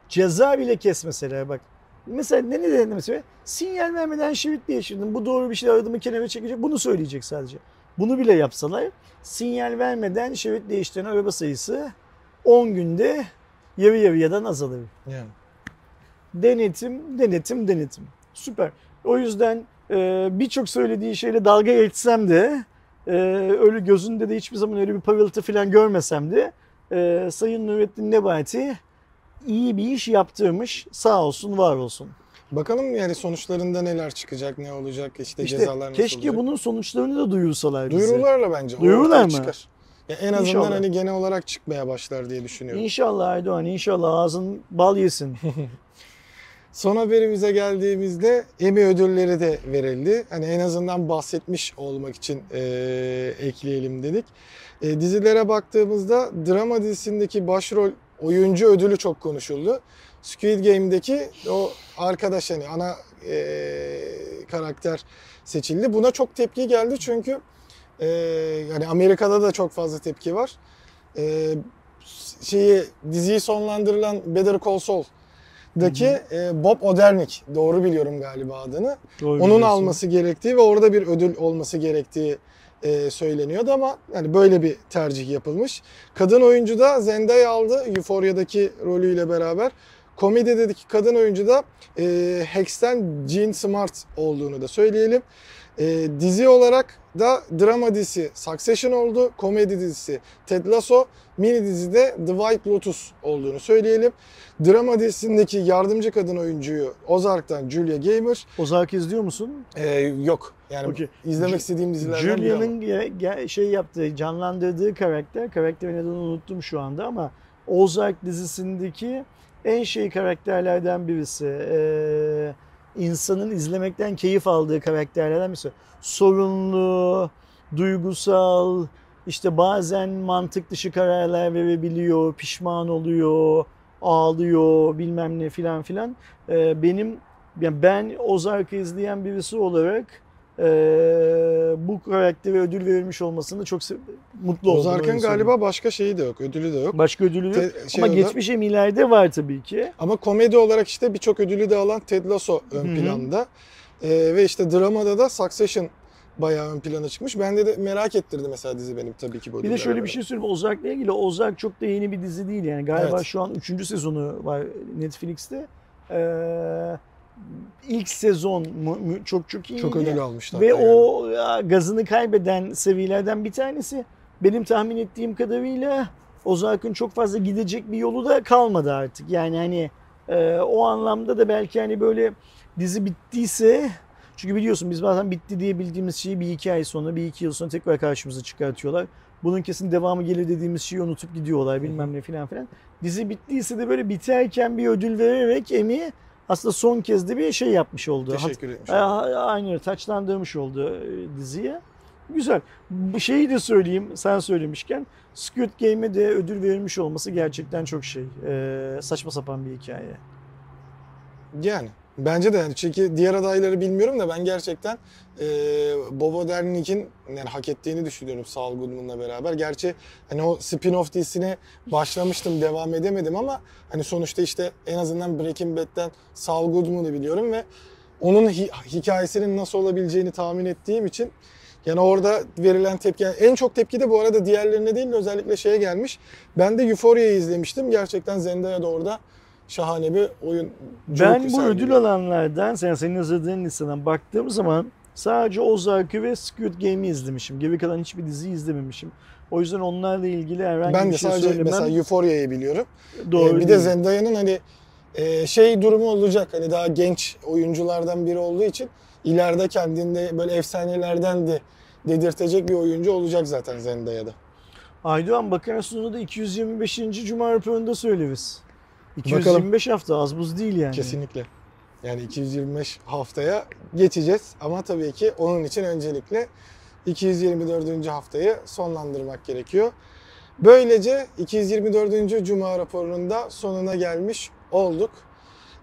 ceza bile kesmeseler bak. Mesela ne ne denetlemesi? Sinyal vermeden şerit değiştirdim. Bu doğru bir şey adımı kenara çekecek. Bunu söyleyecek sadece. Bunu bile yapsalar sinyal vermeden şerit değiştiren araba sayısı 10 günde yarı yarıyadan azalır. Yani. Denetim, denetim, denetim. Süper. O yüzden e, birçok söylediği şeyle dalga geçsem de e, öyle gözünde de hiçbir zaman öyle bir parıltı falan görmesem de e, Sayın Nurettin Nebati iyi bir iş yaptırmış. Sağ olsun, var olsun. Bakalım yani sonuçlarında neler çıkacak, ne olacak, işte, İşte cezalar nasıl keşke olacak. bunun sonuçlarını da duyursalar bize. Duyururlarla bence. Duyururlar mı? Çıkar. Ya en azından İnşallah. hani genel olarak çıkmaya başlar diye düşünüyorum. İnşallah Erdoğan, inşallah ağzın bal yesin. (laughs) (laughs) Son haberimize geldiğimizde Emmy ödülleri de verildi. Hani en azından bahsetmiş olmak için eee, ekleyelim dedik. E, dizilere baktığımızda drama dizisindeki başrol oyuncu ödülü çok konuşuldu. Squid Game'deki o arkadaş hani ana eee, karakter seçildi. Buna çok tepki geldi çünkü eee, yani Amerika'da da çok fazla tepki var. Eee şeyi diziyi sonlandırılan Better Call Saul daki e, Bob Odenkirk doğru biliyorum galiba adını. Doğru Onun biliyorsun. alması gerektiği ve orada bir ödül olması gerektiği e, söyleniyordu ama yani böyle bir tercih yapılmış. Kadın oyuncu da Zendaya aldı Euphoria'daki rolüyle beraber. Komedideki kadın oyuncu da e, Hex'ten Jean Smart olduğunu da söyleyelim. E, dizi olarak da drama dizisi Succession oldu. Komedi dizisi Ted Lasso. Mini dizide The White Lotus olduğunu söyleyelim. Drama dizisindeki yardımcı kadın oyuncuyu Ozark'tan Julia Gamer. Ozark izliyor musun? E, yok. Yani Okey. izlemek istediğim dizilerden. Julia'nın şey yaptığı, canlandırdığı karakter, karakterin adını unuttum şu anda ama Ozark dizisindeki en şey karakterlerden birisi. Ee, insanın izlemekten keyif aldığı karakterlerden birisi. Sorunlu, duygusal, işte bazen mantık dışı kararlar verebiliyor, pişman oluyor, ağlıyor, bilmem ne filan filan. Ee, benim yani ben Ozark'ı izleyen birisi olarak eee, bu karaktere ödül verilmiş olmasını çok mutlu oldum. Ozark'ın galiba başka şeyi de yok. Ödülü de yok. başka ödülü yok. Te- şey Ama geçmiş emilerde var tabii ki. Ama komedi olarak işte birçok ödülü de alan Ted Lasso ön Hı hı. planda. Ee, ve işte dramada da Succession bayağı ön plana çıkmış. Bende de merak ettirdi mesela dizi benim tabii ki bu Bir de şöyle bir şey söyleyeyim. Ozark'la ilgili Ozark çok da yeni bir dizi değil yani. Galiba Evet. şu an 3. sezonu var Netflix'te. Eee ilk sezon çok çok iyi. Çok ödül almışlar. Ve yani. o gazını kaybeden seviyelerden bir tanesi. Benim tahmin ettiğim kadarıyla Ozark'ın çok fazla gidecek bir yolu da kalmadı artık. Yani hani e, o anlamda da belki hani böyle dizi bittiyse çünkü biliyorsun biz bazen bitti diye bildiğimiz şeyi bir iki ay sonra bir iki yıl sonra tekrar karşımıza çıkartıyorlar. Bunun kesin devamı gelir dediğimiz şeyi unutup gidiyorlar bilmem ne filan filan. Dizi bittiyse de böyle biterken bir ödül vererek Emi aslında son kez de bir şey yapmış oldu. Teşekkür etmiş. e, Aynı taçlandırmış oldu e, diziye. Güzel. Bu şeyi de söyleyeyim sen söylemişken Squid Game'e de ödül verilmiş olması gerçekten çok şey. e, saçma sapan bir hikaye. Yani bence de yani çünkü diğer adayları bilmiyorum da ben gerçekten e, Bobo Dernick'in yani hak ettiğini düşünüyorum Saul Goodman'la beraber. Gerçi hani o spin-off dizisine başlamıştım devam edemedim ama hani sonuçta işte en azından Breaking Bad'den Saul Goodman'ı biliyorum ve onun hi- hikayesinin nasıl olabileceğini tahmin ettiğim için yani orada verilen tepki yani en çok tepki de bu arada diğerlerine değil de özellikle şeye gelmiş. Ben de Euphoria'yı izlemiştim. Gerçekten Zendaya da orada şahane bir oyun. Ben bu ödül alanlardan, sen senin hazırladığın listeden baktığım zaman sadece Ozark'ı ve Squid Game'i izlemişim. Geri kalan hiçbir dizi izlememişim. O yüzden onlarla ilgili herhangi Ben bir de şey sadece söylemem mesela Euphoria'yı biliyorum. doğru Ee, bir de. Zendaya'nın hani e, şey durumu olacak. Hani daha genç oyunculardan biri olduğu için ileride kendinde böyle efsanelerden de dedirtecek bir oyuncu olacak zaten Zendaya'da. Aydoğan Bakarası'nda da 225. Cuma raporunda söyleriz. 225 hafta az buz değil yani. Kesinlikle. Yani 225 haftaya geçeceğiz ama tabii ki onun için öncelikle 224. haftayı sonlandırmak gerekiyor. Böylece 224. Cuma raporunun da sonuna gelmiş olduk.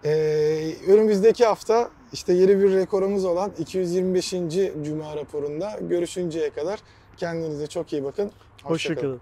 Ee, önümüzdeki hafta işte yeni bir rekorumuz olan 225. Cuma raporunda görüşünceye kadar kendinize çok iyi bakın. Hoşça kalın. Hoşçakalın.